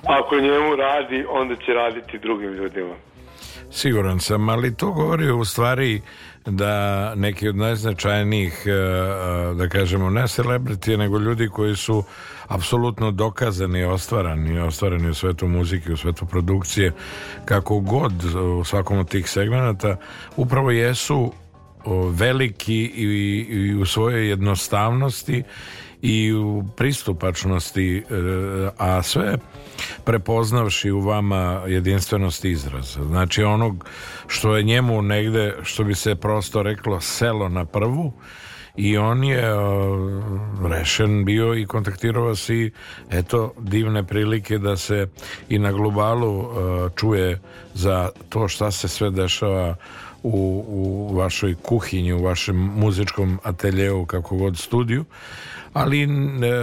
ako njemu radi, onda će raditi drugim ljudima. Siguran sam, ali to govori u stvari da neki od najznačajnijih, eh, eh, da kažemo, ne celebrity, nego ljudi koji su apsolutno dokazani i ostvarani, i u svetu muzike, u svetu produkcije kako god u svakom od tih segmenata upravo jesu veliki i, i u svojoj jednostavnosti i u pristupačnosti e, a sve prepoznavši u vama jedinstvenost izraza znači onog što je njemu negde što bi se prosto reklo selo na prvu i on je uh, rešen bio i kontaktirao vas i eto divne prilike da se i na globalu uh, čuje za to šta se sve dešava u, u vašoj kuhinji, u vašem muzičkom ateljevu, kako god studiju ali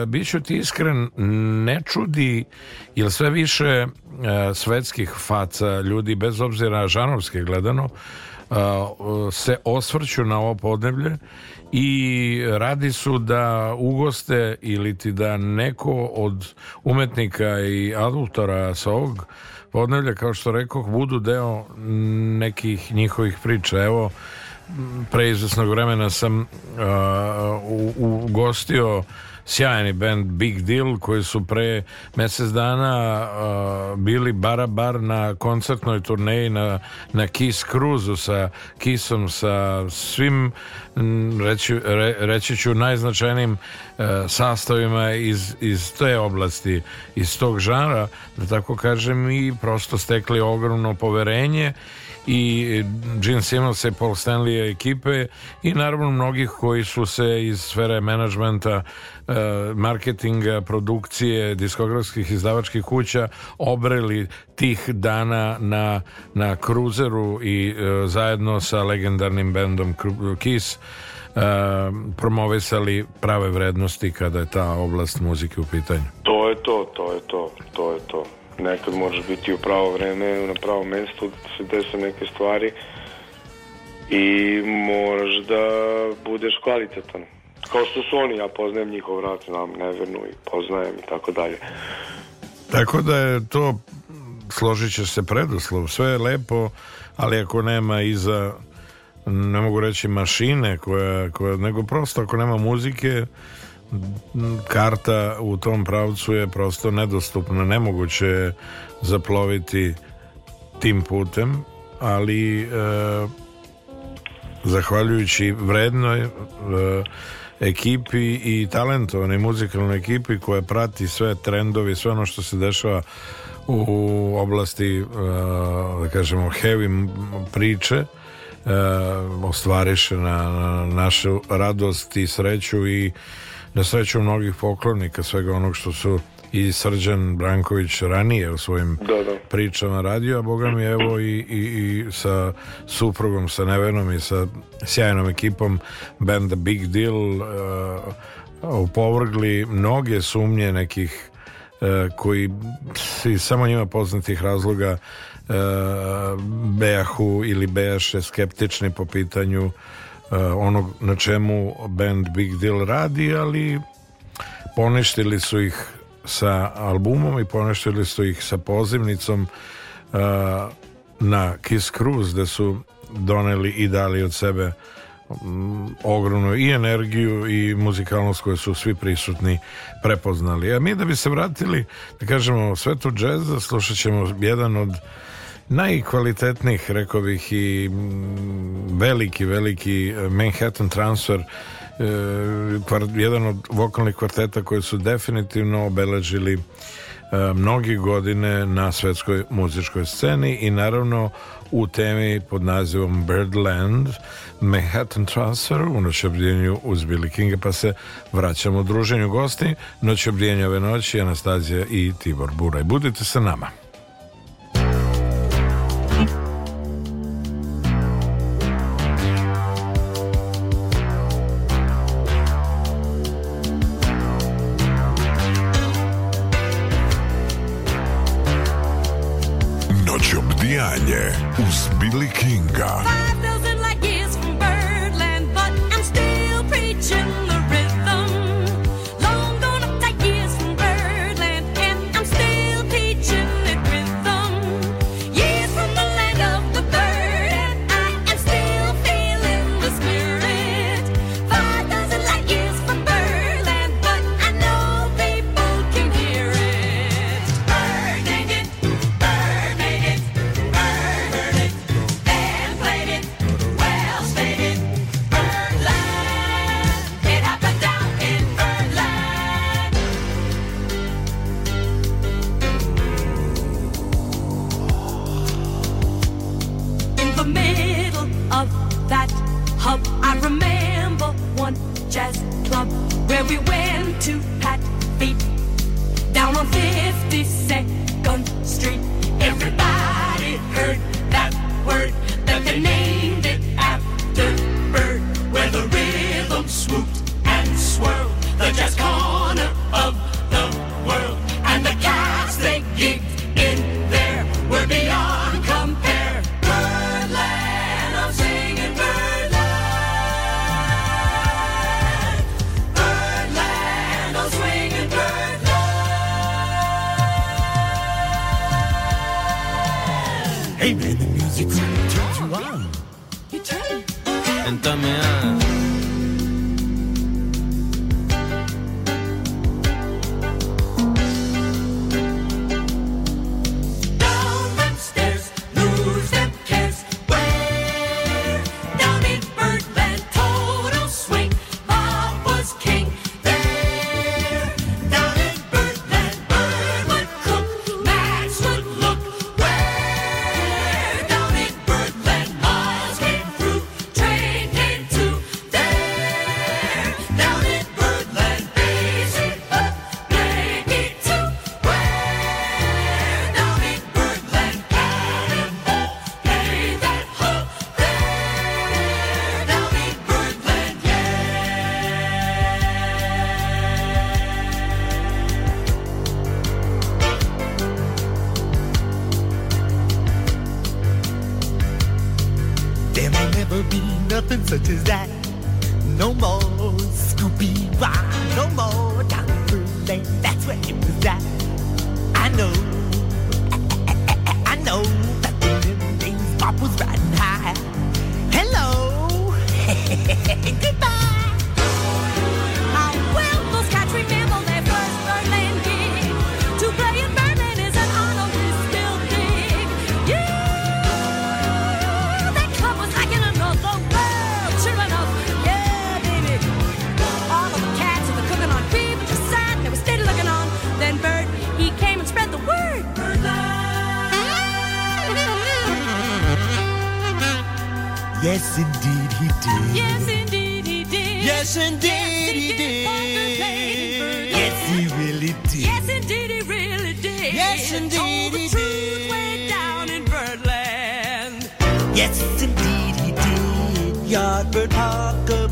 e, bit ću ti iskren ne čudi jer sve više e, svetskih faca ljudi bez obzira žanovske gledano e, se osvrću na ovo podneblje i radi su da ugoste ili ti da neko od umetnika i adultora sa ovog podnevlja kao što rekoh budu deo nekih njihovih priča evo pre izvesnog vremena sam uh, ugostio sjajni band Big Deal koji su pre mjesec dana uh, bili barabar na koncertnoj turneji na, na Kiss Cruzu sa Kissom sa svim reći, re, reći ću najznačajnim uh, sastavima iz, iz te oblasti iz tog žanra da tako kažem i prosto stekli ogromno poverenje i Gene Simmons i Paul Stanley ekipe i naravno mnogih koji su se iz sfere menadžmenta e, marketinga, produkcije, diskografskih izdavačkih kuća obreli tih dana na, na kruzeru i e, zajedno sa legendarnim bendom Kiss e, promovisali prave vrednosti kada je ta oblast muzike u pitanju. To je to, to je to, to je to nekad možeš biti u pravo vreme, na pravo mesto, da se desa neke stvari i moraš da budeš kvalitetan. Kao što su oni, ja poznajem njihov rad, znam Nevernu i poznajem i tako dalje. Tako da je to, složit će se preduslov, sve je lepo, ali ako nema iza, ne mogu reći mašine, koja, koja nego prosto ako nema muzike, karta u tom pravcu je prosto nedostupna, nemoguće zaploviti tim putem, ali e, zahvaljujući vrednoj e, ekipi i talentovanoj muzikalnoj ekipi koja prati sve trendovi, sve ono što se dešava u oblasti e, da kažemo heavy priče e, ostvariše na našu radost i sreću i na sreću mnogih poklonika svega onog što su i Srđan Branković ranije u svojim da, da. pričama radio, a boga mi evo i, i, i sa suprugom, sa Nevenom i sa sjajnom ekipom band The Big Deal uh, opovrgli mnoge sumnje nekih uh, koji si samo njima poznatih razloga uh, e, bejahu ili bejaše skeptični po pitanju Eh, onog na čemu band Big Deal radi, ali poneštili su ih sa albumom i poneštili su ih sa pozivnicom uh, na Kiss Cruise gde su doneli i dali od sebe mm, ogromnu i energiju i muzikalnost koju su svi prisutni prepoznali. A mi da bi se vratili, da kažemo, svetu džeza, slušat ćemo jedan od najkvalitetnih, rekao bih i mm, veliki, veliki e, Manhattan Transfer e, jedan od vokalnih kvarteta koji su definitivno obeležili e, mnogi godine na svetskoj muzičkoj sceni i naravno u temi pod nazivom Birdland Manhattan Transfer u noćobrijenju uz Billy Kinga pa se vraćamo u druženju gosti noćobrijenja ove noći Anastazija i Tibor Buraj budite sa nama Čitanje uz Billy Kinga. Yes, indeed, he, did. Yes, he really did. Yes, indeed, he really did. Yes, indeed, he did. Yardbird Parker.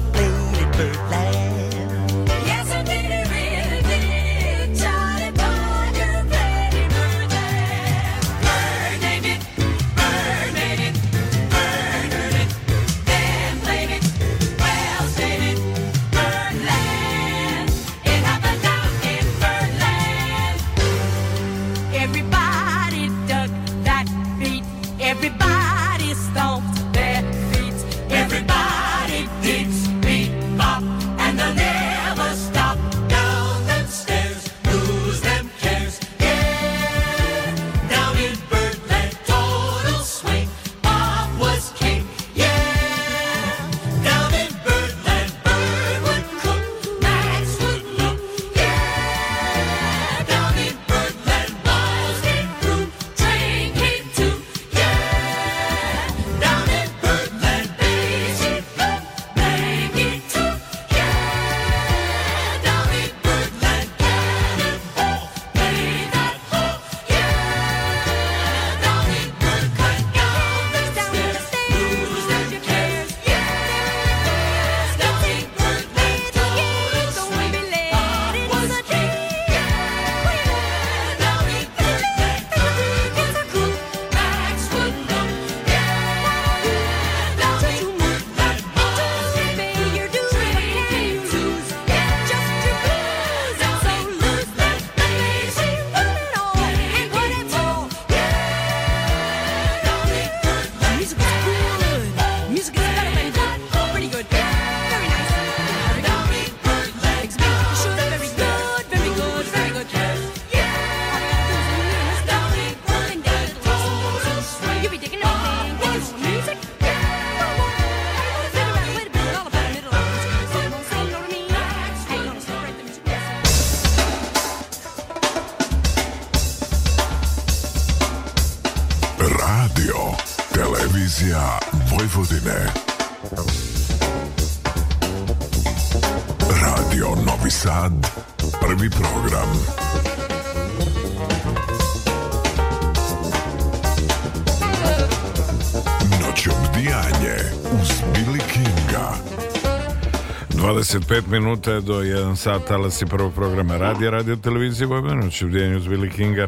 25 minuta do 1 sat talasi prvog programa radija, radio televizije Vojvodina, učivljenju Zbili Kinga.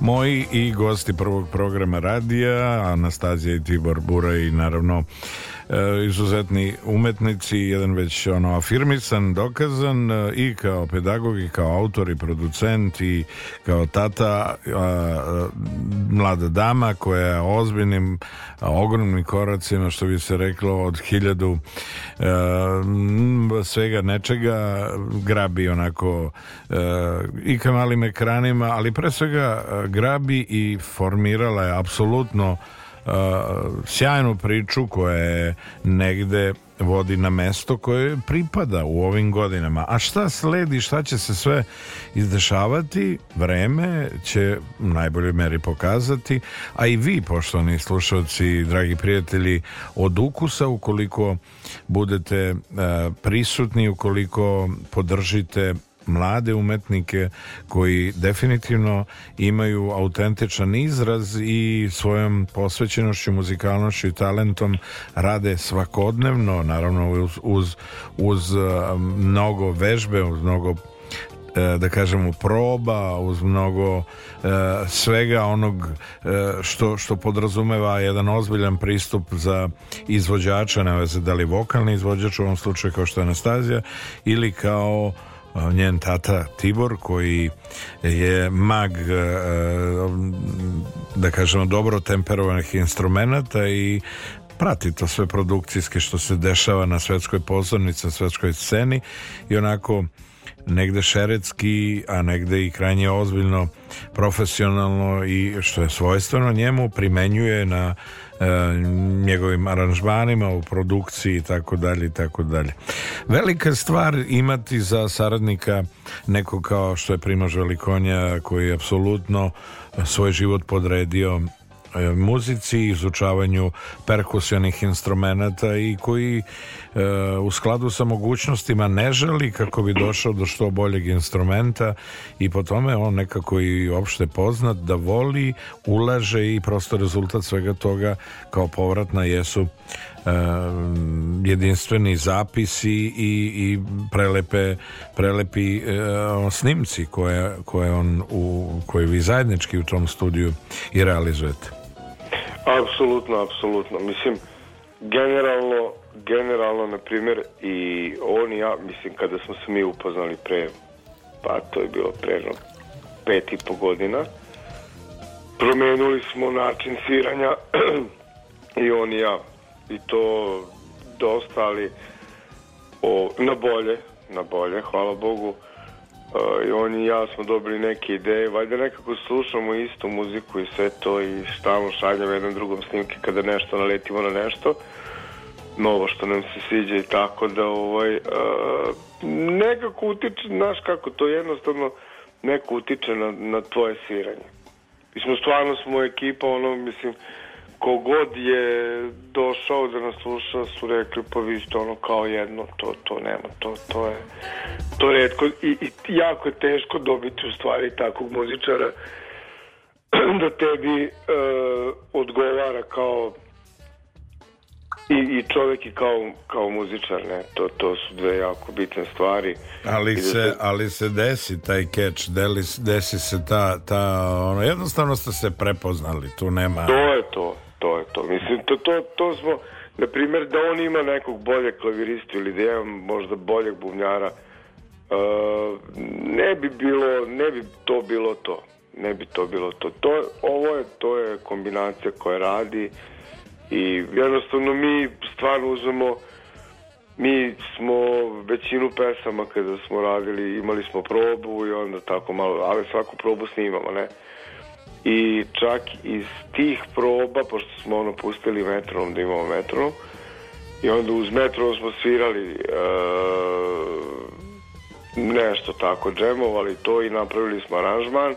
Moji i gosti prvog programa radija, Anastazija i Tibor Bura i naravno e, izuzetni umetnici, jedan već ono afirmisan, dokazan e, i kao pedagog i kao autor i producent i kao tata a, e, mlada dama koja je ozbiljnim a, ogromnim koracima što bi se reklo od hiljadu svega nečega grabi onako eh, i ka malim ekranima, ali pre svega eh, grabi i formirala je apsolutno eh, sjajnu priču koja je negde vodi na mesto koje pripada u ovim godinama. A šta sledi, šta će se sve izdešavati, vreme će najbolje najboljoj meri pokazati, a i vi, poštovani slušalci, dragi prijatelji, od ukusa, ukoliko budete uh, prisutni, ukoliko podržite mlade umetnike koji definitivno imaju autentičan izraz i svojom posvećenošću, muzikalnošću i talentom rade svakodnevno, naravno uz, uz, uz eh, mnogo vežbe, uz mnogo eh, da kažemo proba uz mnogo e, svega onog e, što, što podrazumeva jedan ozbiljan pristup za izvođača, ne veze da li vokalni izvođač u ovom slučaju kao što je Anastazija ili kao njen tata Tibor koji je mag e, da kažemo dobro temperovanih instrumenta i prati to sve produkcijske što se dešava na svetskoj pozornici, na svetskoj sceni i onako negde šeretski, a negde i krajnje ozbiljno, profesionalno i što je svojstveno njemu primenjuje na e, njegovim aranžmanima u produkciji i tako dalje i tako dalje. Velika stvar imati za saradnika neko kao što je Primož Velikonja koji je apsolutno svoj život podredio E, muzici, izučavanju perkusionih instrumenta i koji e, u skladu sa mogućnostima ne želi kako bi došao do što boljeg instrumenta i po tome on nekako i opšte poznat da voli, ulaže i prosto rezultat svega toga kao povratna jesu e, jedinstveni zapisi i, i prelepe, prelepi e, snimci koje, koje, on u, koje vi zajednički u tom studiju i realizujete. Apsolutno, apsolutno. Mislim, generalno, generalno, na primjer, i on i ja, mislim, kada smo se mi upoznali pre, pa to je bilo pre no, pet i po godina, promenuli smo način sviranja i on i ja. I to dosta, ali o, na bolje, na bolje, hvala Bogu i on i ja smo dobili neke ideje, valjda nekako slušamo istu muziku i sve to i stalno šaljamo jednom drugom snimke kada nešto naletimo na nešto novo što nam se sviđa i tako da ovaj, nekako utiče, znaš kako, to jednostavno neko utiče na, na tvoje sviranje. Mi smo stvarno smo ekipa, ono, mislim, kogod je došao da nas sluša su rekli pa vi ste ono kao jedno to, to nema, to, to je to je redko i, i jako je teško dobiti u stvari takvog muzičara da tebi e, odgovara kao I, i čovjek i kao, kao muzičar, ne, to, to su dve jako bitne stvari. Ali, da se, te... ali se desi taj catch, deli, desi se ta, ta ono, jednostavno ste se prepoznali, tu nema... To je to, to je to. Mislim, to, to, to smo, na primjer, da on ima nekog boljeg klaviristu ili da ima možda boljeg bubnjara, uh, ne bi bilo, ne bi to bilo to. Ne bi to bilo to. to ovo je, to je kombinacija koja radi i jednostavno mi stvarno uzmemo Mi smo većinu pesama kada smo radili, imali smo probu i onda tako malo, ali svaku probu snimamo, ne? i čak iz tih proba, pošto smo ono pustili metronom da imamo metronom, i onda uz metro smo svirali e, nešto tako, džemovali to i napravili smo aranžman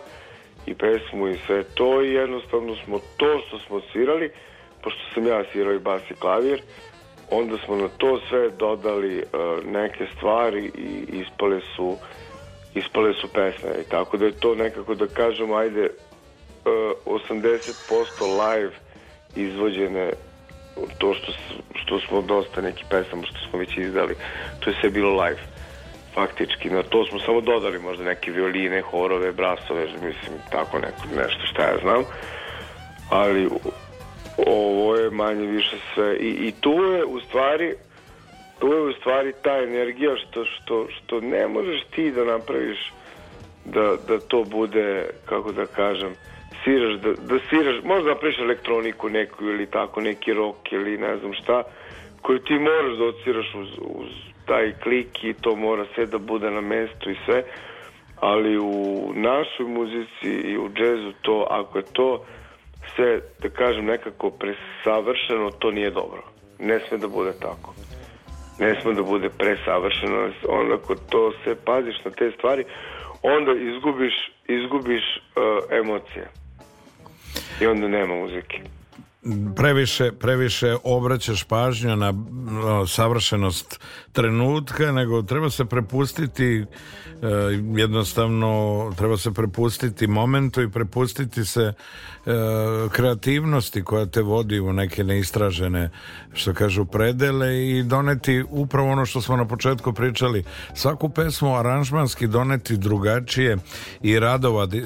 i pesmu i sve to i jednostavno smo to što smo svirali, pošto sam ja svirao i bas i klavir, onda smo na to sve dodali e, neke stvari i ispale su ispale su pesme i tako da je to nekako da kažemo ajde 80% live izvođene to što, što smo dosta neki pesama što smo već izdali, to je sve bilo live faktički, na to smo samo dodali možda neke violine, horove, brasove, mislim, tako neko, nešto šta ja znam, ali ovo je manje više sve i, i tu je u stvari tu je u stvari ta energija što, što, što ne možeš ti da napraviš da, da to bude, kako da kažem, sviraš, da, da sviraš, možda napraviš elektroniku neku ili tako, neki rok ili ne znam šta, koju ti moraš da odsviraš uz, uz taj klik i to mora sve da bude na mestu i sve, ali u našoj muzici i u džezu to, ako je to sve, da kažem, nekako presavršeno, to nije dobro. Ne sme da bude tako. Ne sme da bude presavršeno. Onda ako to sve paziš na te stvari, onda izgubiš, izgubiš uh, emocije. I onda nema muzike previše, previše obraćaš pažnju na savršenost trenutka, nego treba se prepustiti e, jednostavno treba se prepustiti momentu i prepustiti se e, kreativnosti koja te vodi u neke neistražene što kažu predele i doneti upravo ono što smo na početku pričali svaku pesmu aranžmanski doneti drugačije i radovati,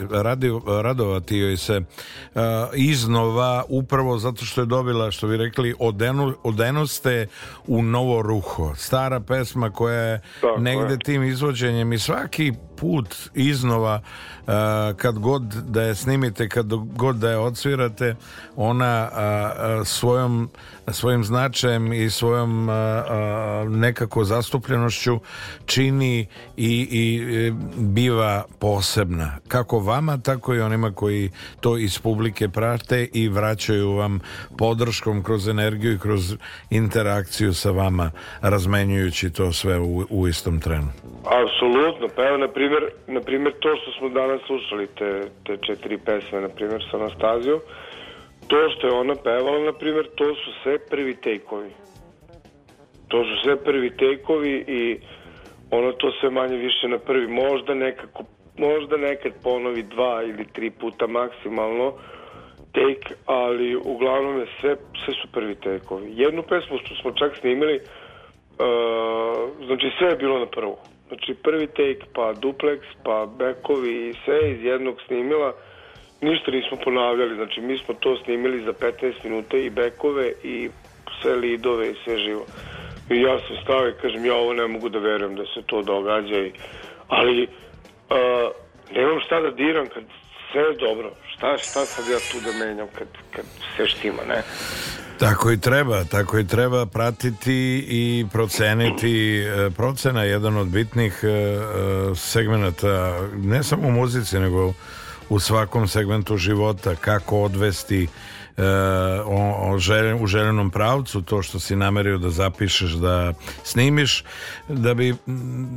radovati joj se e, iznova upravo zato zato što je dobila, što vi rekli, odenu, odenoste u novo ruho. Stara pesma koja je Tako negde je. tim izvođenjem i svaki put iznova e, kad god da je snimite, kad god da je odsvirate, ona e, e, svojom svojim značajem i svojom nekako zastupljenošću čini i, i e, biva posebna. Kako vama, tako i onima koji to iz publike prate i vraćaju vam podrškom kroz energiju i kroz interakciju sa vama, razmenjujući to sve u, u istom trenu. Apsolutno, pa evo, na primjer, na primjer to što smo danas slušali, te, te četiri pesme, na primjer, sa Anastazijom, To što je ona pevala, na primjer, to su sve prvi tejkovi. To su sve prvi tejkovi i ona to sve manje više na prvi. Možda nekako, možda nekad ponovi dva ili tri puta maksimalno tejk, ali uglavnom je sve, sve su prvi tejkovi. Jednu pesmu što smo čak snimili, uh, znači sve je bilo na prvu. Znači prvi tejk, pa dupleks, pa bekovi i sve iz jednog snimila. Uh, Ništa nismo ponavljali, znači mi smo to snimili za 15 minuta i bekove i sve lidove i sve živo. I ja sam stao i kažem, ja ovo ne mogu da verujem da se to događa, i, ali uh, nemam šta da diram kad sve je dobro. Šta, šta sad ja tu da menjam kad, kad sve štima, ne? Tako i treba, tako i treba pratiti i proceniti. E, procena je jedan od bitnih e, e, segmenta, ne samo u muzici, nego u svakom segmentu života kako odvesti uh, o, o željen, u željenom pravcu to što si namerio da zapišeš da snimiš da, bi,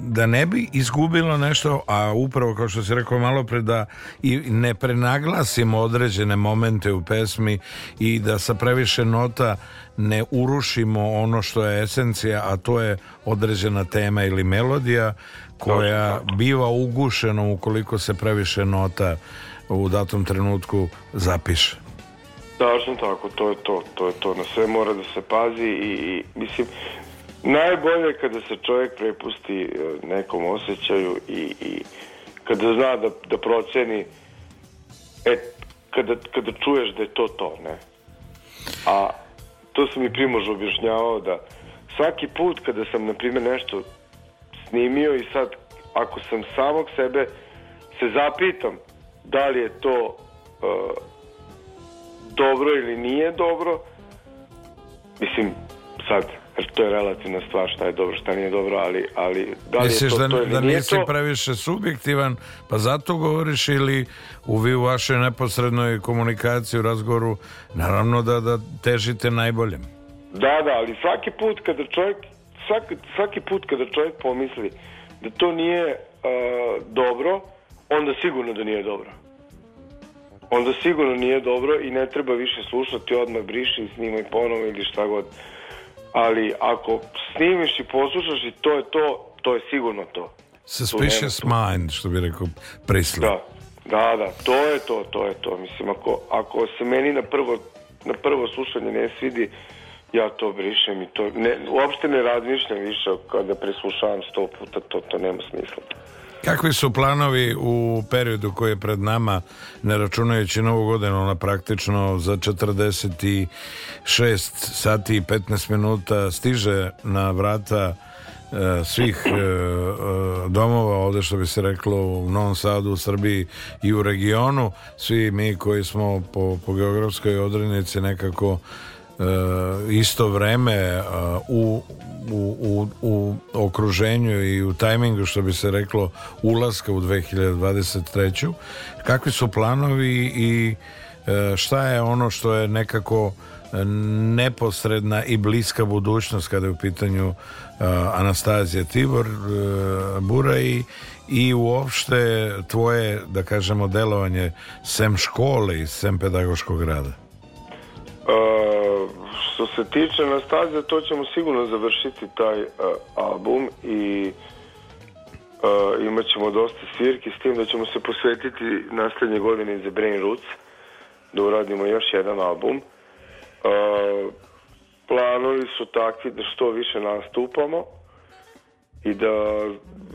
da ne bi izgubilo nešto a upravo kao što si rekao malo pre da i ne prenaglasimo određene momente u pesmi i da sa previše nota ne urušimo ono što je esencija a to je određena tema ili melodija koja biva ugušena ukoliko se previše nota u datom trenutku zapiše. Tačno tako, to je to, to je to, na sve mora da se pazi i, i mislim, najbolje je kada se čovjek prepusti e, nekom osjećaju i, i kada zna da, da proceni, e, kada, kada čuješ da je to to, ne? A to sam i Primož objašnjavao da svaki put kada sam, na primjer, nešto snimio i sad ako sam samog sebe se zapitam da li je to uh, dobro ili nije dobro mislim sad to je relativna stvar šta je dobro šta nije dobro ali, ali da li Misliš je to, da, to ili da nije nisi to? previše subjektivan pa zato govoriš ili u vi u vašoj neposrednoj komunikaciji u razgovoru naravno da, da težite najboljem da da ali svaki put kada čovjek svaki, svaki put kada čovjek pomisli da to nije uh, dobro, onda sigurno da nije dobro. Onda sigurno nije dobro i ne treba više slušati, odmah briši i snimaj ponovo ili šta god. Ali ako snimiš i poslušaš i to je to, to je sigurno to. Suspicious to mind, što bi rekao Prisli. Da, da, da, to je to, to je to. Mislim, ako, ako se meni na prvo, na prvo slušanje ne svidi, ja to brišem i to ne, uopšte ne razmišljam više kada preslušavam sto puta to, to nema smisla Kakvi su planovi u periodu koji je pred nama, ne računajući novu godinu, ona praktično za 46 sati i 15 minuta stiže na vrata e, svih e, e, domova ovde što bi se reklo u Novom Sadu, u Srbiji i u regionu svi mi koji smo po, po geografskoj odrednici nekako E, isto vreme e, u, u, u, u okruženju i u tajmingu što bi se reklo ulaska u 2023. Kakvi su planovi i e, šta je ono što je nekako neposredna i bliska budućnost kada je u pitanju Anastazija Tibor Bura i, i uopšte tvoje, da kažemo, delovanje sem škole i sem pedagoškog rada? Uh, što se tiče Anastazija, to ćemo sigurno završiti taj uh, album i uh, imat ćemo dosta svirki s tim da ćemo se posvetiti naslednje godine za Brain Roots da uradimo još jedan album. planovi su takvi da što više nastupamo i da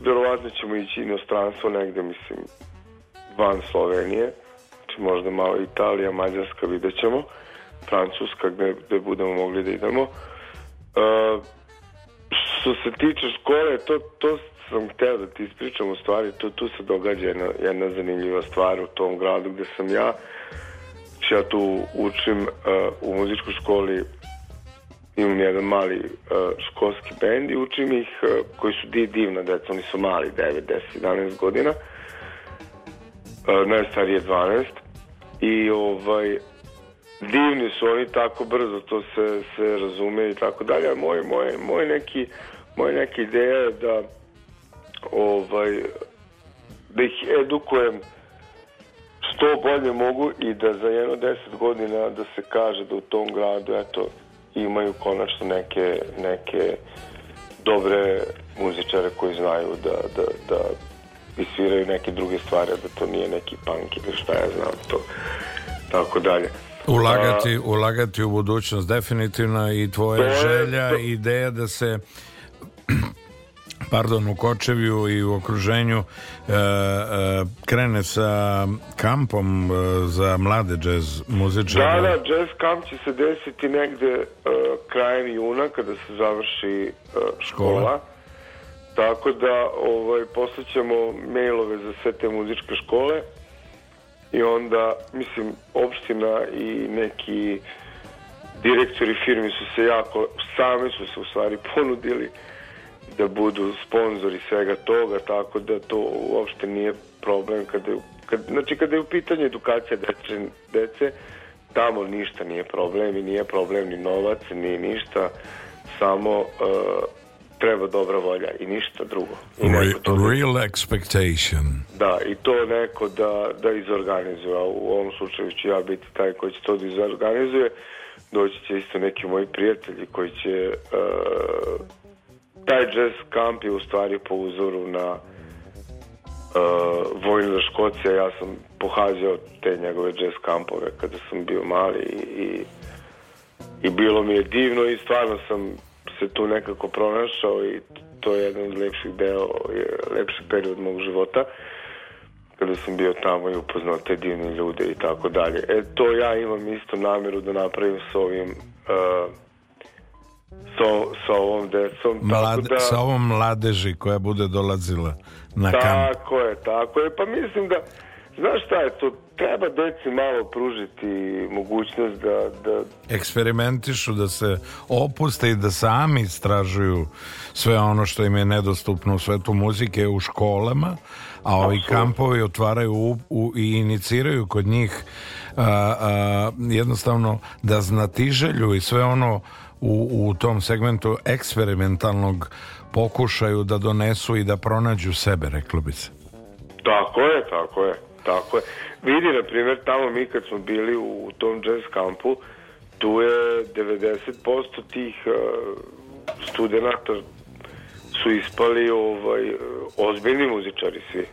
verovatno ćemo ići inostranstvo negde, mislim, van Slovenije, znači možda malo Italija, Mađarska, vidjet ćemo. Francuska gde, gde budemo mogli da idemo. Uh, što se tiče škole, to, to sam hteo da ti ispričam u stvari, to, tu se događa jedna, jedna zanimljiva stvar u tom gradu gde sam ja. Znači, ja tu učim uh, u muzičkoj školi imam jedan mali uh, školski bend i učim ih uh, koji su di, divna deca, oni su mali 9, 10, 11 godina uh, najstariji je 12 i ovaj divni su oni tako brzo, to se, se razume i tako dalje, a moj, moj, moj neki, moj neki ideja je da ovaj, da ih edukujem što bolje mogu i da za jedno deset godina da se kaže da u tom gradu eto, imaju konačno neke, neke dobre muzičare koji znaju da, da, da i neke druge stvari, da to nije neki punk ili šta ja znam to, tako dalje. Ulagati, A, pa- ulagati u budućnost definitivno i tvoja je, želja i ideja da se pardon, u Kočevju i u okruženju e, e, krene sa kampom e, za mlade jazz muzičare. Da, da, jazz kamp će se desiti negde e, krajem juna kada se završi e, škola. škola. Tako da ovaj, poslaćemo mailove za sve te muzičke škole i onda, mislim, opština i neki direktori firmi su se jako, sami su se u stvari ponudili da budu sponzori svega toga, tako da to uopšte nije problem kada je, kad, znači kada je u pitanju edukacija dece, dece, tamo ništa nije problem i nije problem ni novac, ni ništa, samo uh, treba dobra volja i ništa drugo. I to Real da... expectation. Da, i to neko da, da izorganizuje. A u ovom slučaju ću ja biti taj koji će to da izorganizuje. Doći će isto neki moji prijatelji koji će... Uh, taj jazz kamp je u stvari po uzoru na uh, vojnu za Škocija. Ja sam pohađao te njegove jazz kampove kada sam bio mali i, i, i bilo mi je divno i stvarno sam se tu nekako pronašao i to je jedan od lepših deo, lepši period mog života kada sam bio tamo i upoznao te divne ljude i tako dalje. E, to ja imam isto nameru da napravim s ovim uh, sa, sa ovom decom. Mlad, tako da, sa ovom mladeži koja bude dolazila na kam. Tako je, tako je. Pa mislim da, znaš šta je to, treba deci malo pružiti mogućnost da, da... Eksperimentišu, da se opuste i da sami istražuju sve ono što im je nedostupno u svetu muzike u školama, a ovi Absolutno. kampovi otvaraju u, u, i iniciraju kod njih a, a, jednostavno da znatiželju i sve ono u, u tom segmentu eksperimentalnog pokušaju da donesu i da pronađu sebe, reklo bi se. Tako je, tako je. Tako je. Vidi, na primjer, tamo mi kad smo bili u tom jazz kampu, tu je 90% tih uh, e, studenta su ispali ovaj, ozbiljni muzičari svi.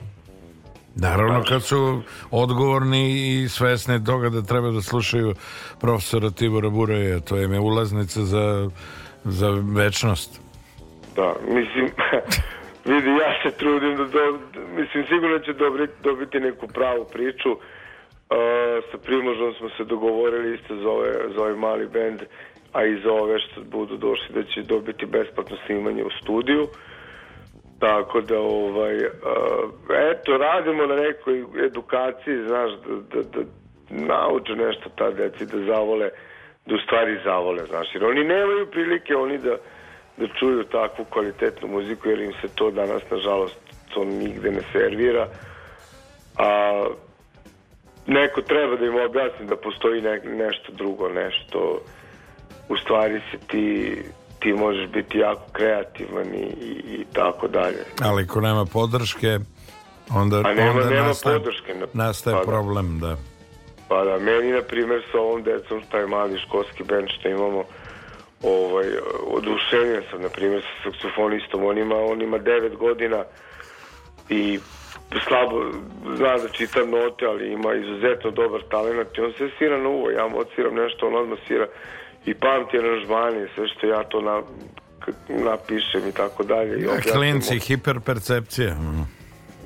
Naravno kad su odgovorni i svesni toga da treba da slušaju profesora Tibora Bureja, to im je ulaznica za, za večnost. Da, mislim, Vidi, ja se trudim da do, mislim sigurno će dobri, dobiti neku pravu priču. Uh, sa Primožom smo se dogovorili isto za ovaj, za ovaj mali bend, a i za ove što budu došli da će dobiti besplatno snimanje u studiju. Tako da, ovaj, uh, eto, radimo na nekoj edukaciji, znaš, da, da, da nauče nešto ta deci, da zavole, da u stvari zavole, znaš, jer oni nemaju prilike, oni da, da čuju takvu kvalitetnu muziku jer im se to danas nažalost to nigde ne servira a neko treba da im objasni da postoji ne, nešto drugo nešto u stvari se ti ti možeš biti jako kreativan i, i, i tako dalje ali ako nema podrške onda, a nema, onda nema nastaje, podrške nastaje pa da. problem da. pa da meni na primjer sa ovom decom taj mali školski band što imamo ovaj, oduševljen sam, na primjer, sa saksofonistom, on ima, on ima 9 godina i slabo zna da čita note, ali ima izuzetno dobar talent i on se svira na uvo, ja mu odsviram nešto, on odmah svira i pamti aranžmane, sve što ja to na, napišem i tako dalje. I Klinci, ja hiperpercepcija.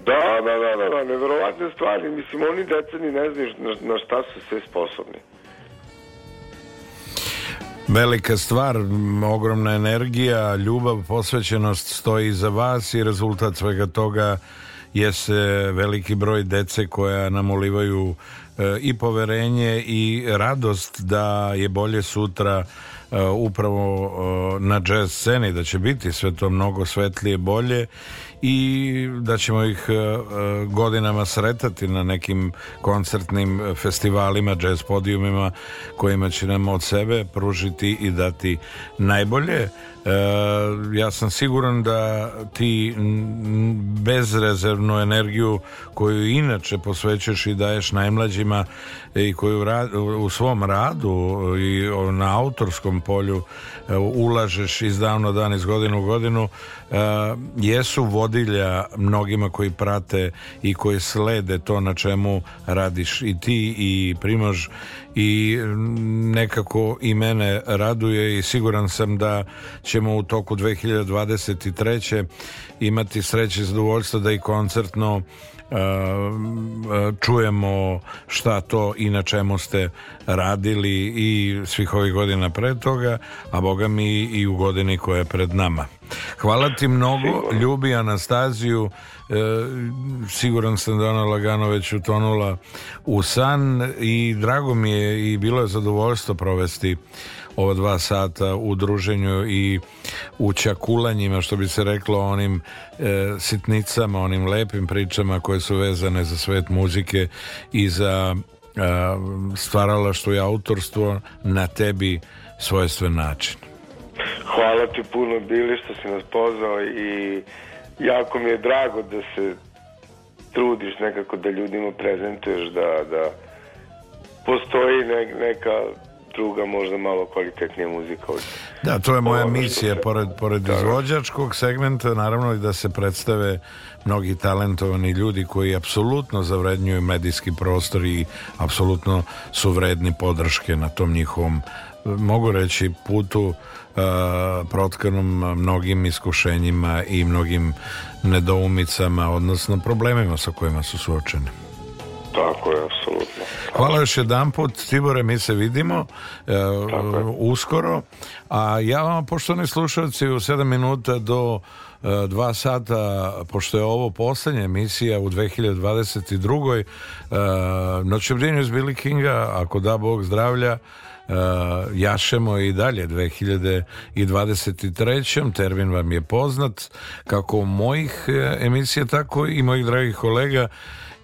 Da, da, da, da, da, nevjerovatne stvari, mislim, oni deceni ne znaju na šta su sve sposobni. Velika stvar, ogromna energija, ljubav, posvećenost stoji iza vas i rezultat svega toga jeste veliki broj dece koja nam olivaju e, i poverenje i radost da je bolje sutra e, upravo e, na jazz sceni, da će biti sve to mnogo svetlije, bolje i da ćemo ih e, e, godinama sretati na nekim koncertnim festivalima, jazz podijumima kojima će nam od sebe pružiti i dati najbolje. E, ja sam siguran da ti bezrezervnu energiju koju inače posvećuješ i daješ najmlađima i koju u svom radu i na autorskom polju ulažeš iz davno dan iz godinu u godinu Eh, jesu vodilja mnogima koji prate i koji slede to na čemu radiš i ti i Primož i mm, nekako i mene raduje i siguran sam da ćemo u toku 2023. imati sreće i zadovoljstvo da i koncertno Ehm, čujemo šta to i na čemu ste radili i svih ovih godina pre toga, a boga mi i u godini koja je pred nama. Hvala ti mnogo, ljubi Anastaziju, ehm, siguran sam da ona lagano već utonula u san i drago mi je i bilo je zadovoljstvo provesti ova dva sata u druženju i u čakulanjima što bi se reklo onim e, sitnicama, onim lepim pričama koje su vezane za svet muzike i za e, stvaralaštvo i autorstvo na tebi svojstven način. Hvala ti puno bili što si nas pozvao i jako mi je drago da se trudiš nekako da ljudima prezentuješ da, da postoji neka druga možda malo kvalitetnija muzika ovdje. Da, to je moja misija pored, pored da. izvođačkog segmenta naravno i da se predstave mnogi talentovani ljudi koji apsolutno zavrednjuju medijski prostor i apsolutno su vredni podrške na tom njihovom mogu reći putu e, protkanom mnogim iskušenjima i mnogim nedoumicama odnosno problemima sa kojima su suočeni. Tako je, apsolutno. Hvala još jedan put, Tibore, mi se vidimo e, uskoro. A ja vam, poštovani slušalci, u 7 minuta do e, dva sata, pošto je ovo poslednja emisija u 2022. Noćobdjenju iz Billy Kinga, ako da Bog zdravlja, e, jašemo i dalje 2023. Termin vam je poznat, kako mojih e, emisija, tako i mojih dragih kolega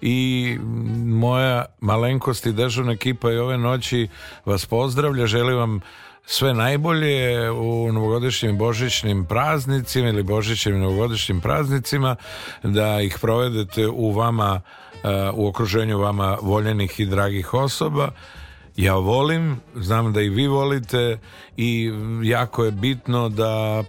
i moja malenkost i dežurna ekipa i ove noći vas pozdravlja, želim vam sve najbolje u novogodišnjim božićnim praznicima ili božićnim i novogodišnjim praznicima da ih provedete u vama uh, u okruženju vama voljenih i dragih osoba ja volim, znam da i vi volite i jako je bitno da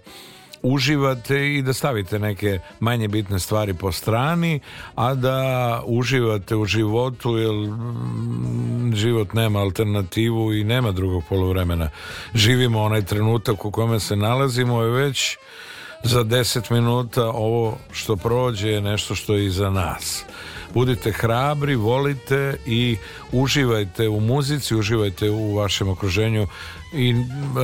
uživate i da stavite neke manje bitne stvari po strani, a da uživate u životu jer mm, život nema alternativu i nema drugog polovremena. Živimo onaj trenutak u kome se nalazimo i već za 10 minuta ovo što prođe je nešto što je iza nas. Budite hrabri, volite i uživajte u muzici, uživajte u vašem okruženju i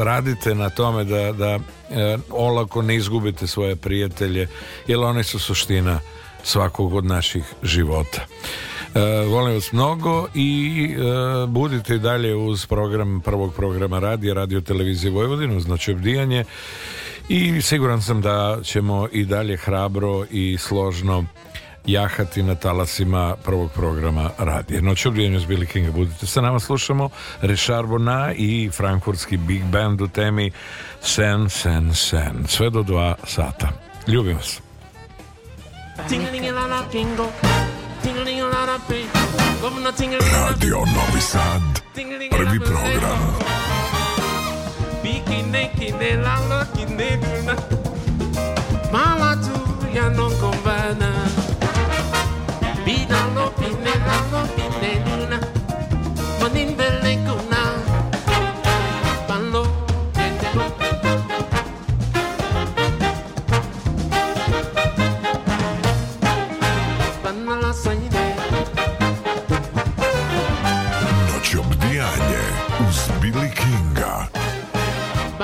radite na tome da, da e, olako ne izgubite svoje prijatelje jer oni su suština svakog od naših života Uh, volim vas mnogo i uh, budite dalje uz program prvog programa radija radio televizije Vojvodinu znači obdijanje i siguran sam da ćemo i dalje hrabro i složno jahati na talasima prvog programa radije. Noć obrijenu s Billy Kinga, budite sa nama, slušamo Richard Bona i frankfurtski big band u temi Sen, Sen, Sen. Sve do dva sata. Ljubim vas. Radio Novi Sad Prvi program Bikine, kine, lalo, kine, duna Mala tu, ja non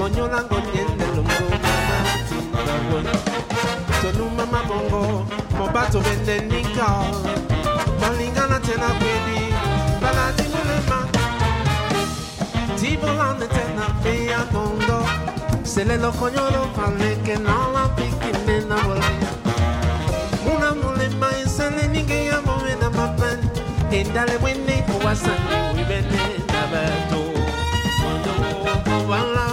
Bonyo lango nyende longo mama tinga Tonu mama bongo mobato bende nika Malingana tena kwedi balati mulema Tibolane tena pia kongo Sele lo konyolo pale ke nala pikine na wole Muna mulema isele nige ya mowe na mapen Endale wene owasane wibene na bato Wanda wo wala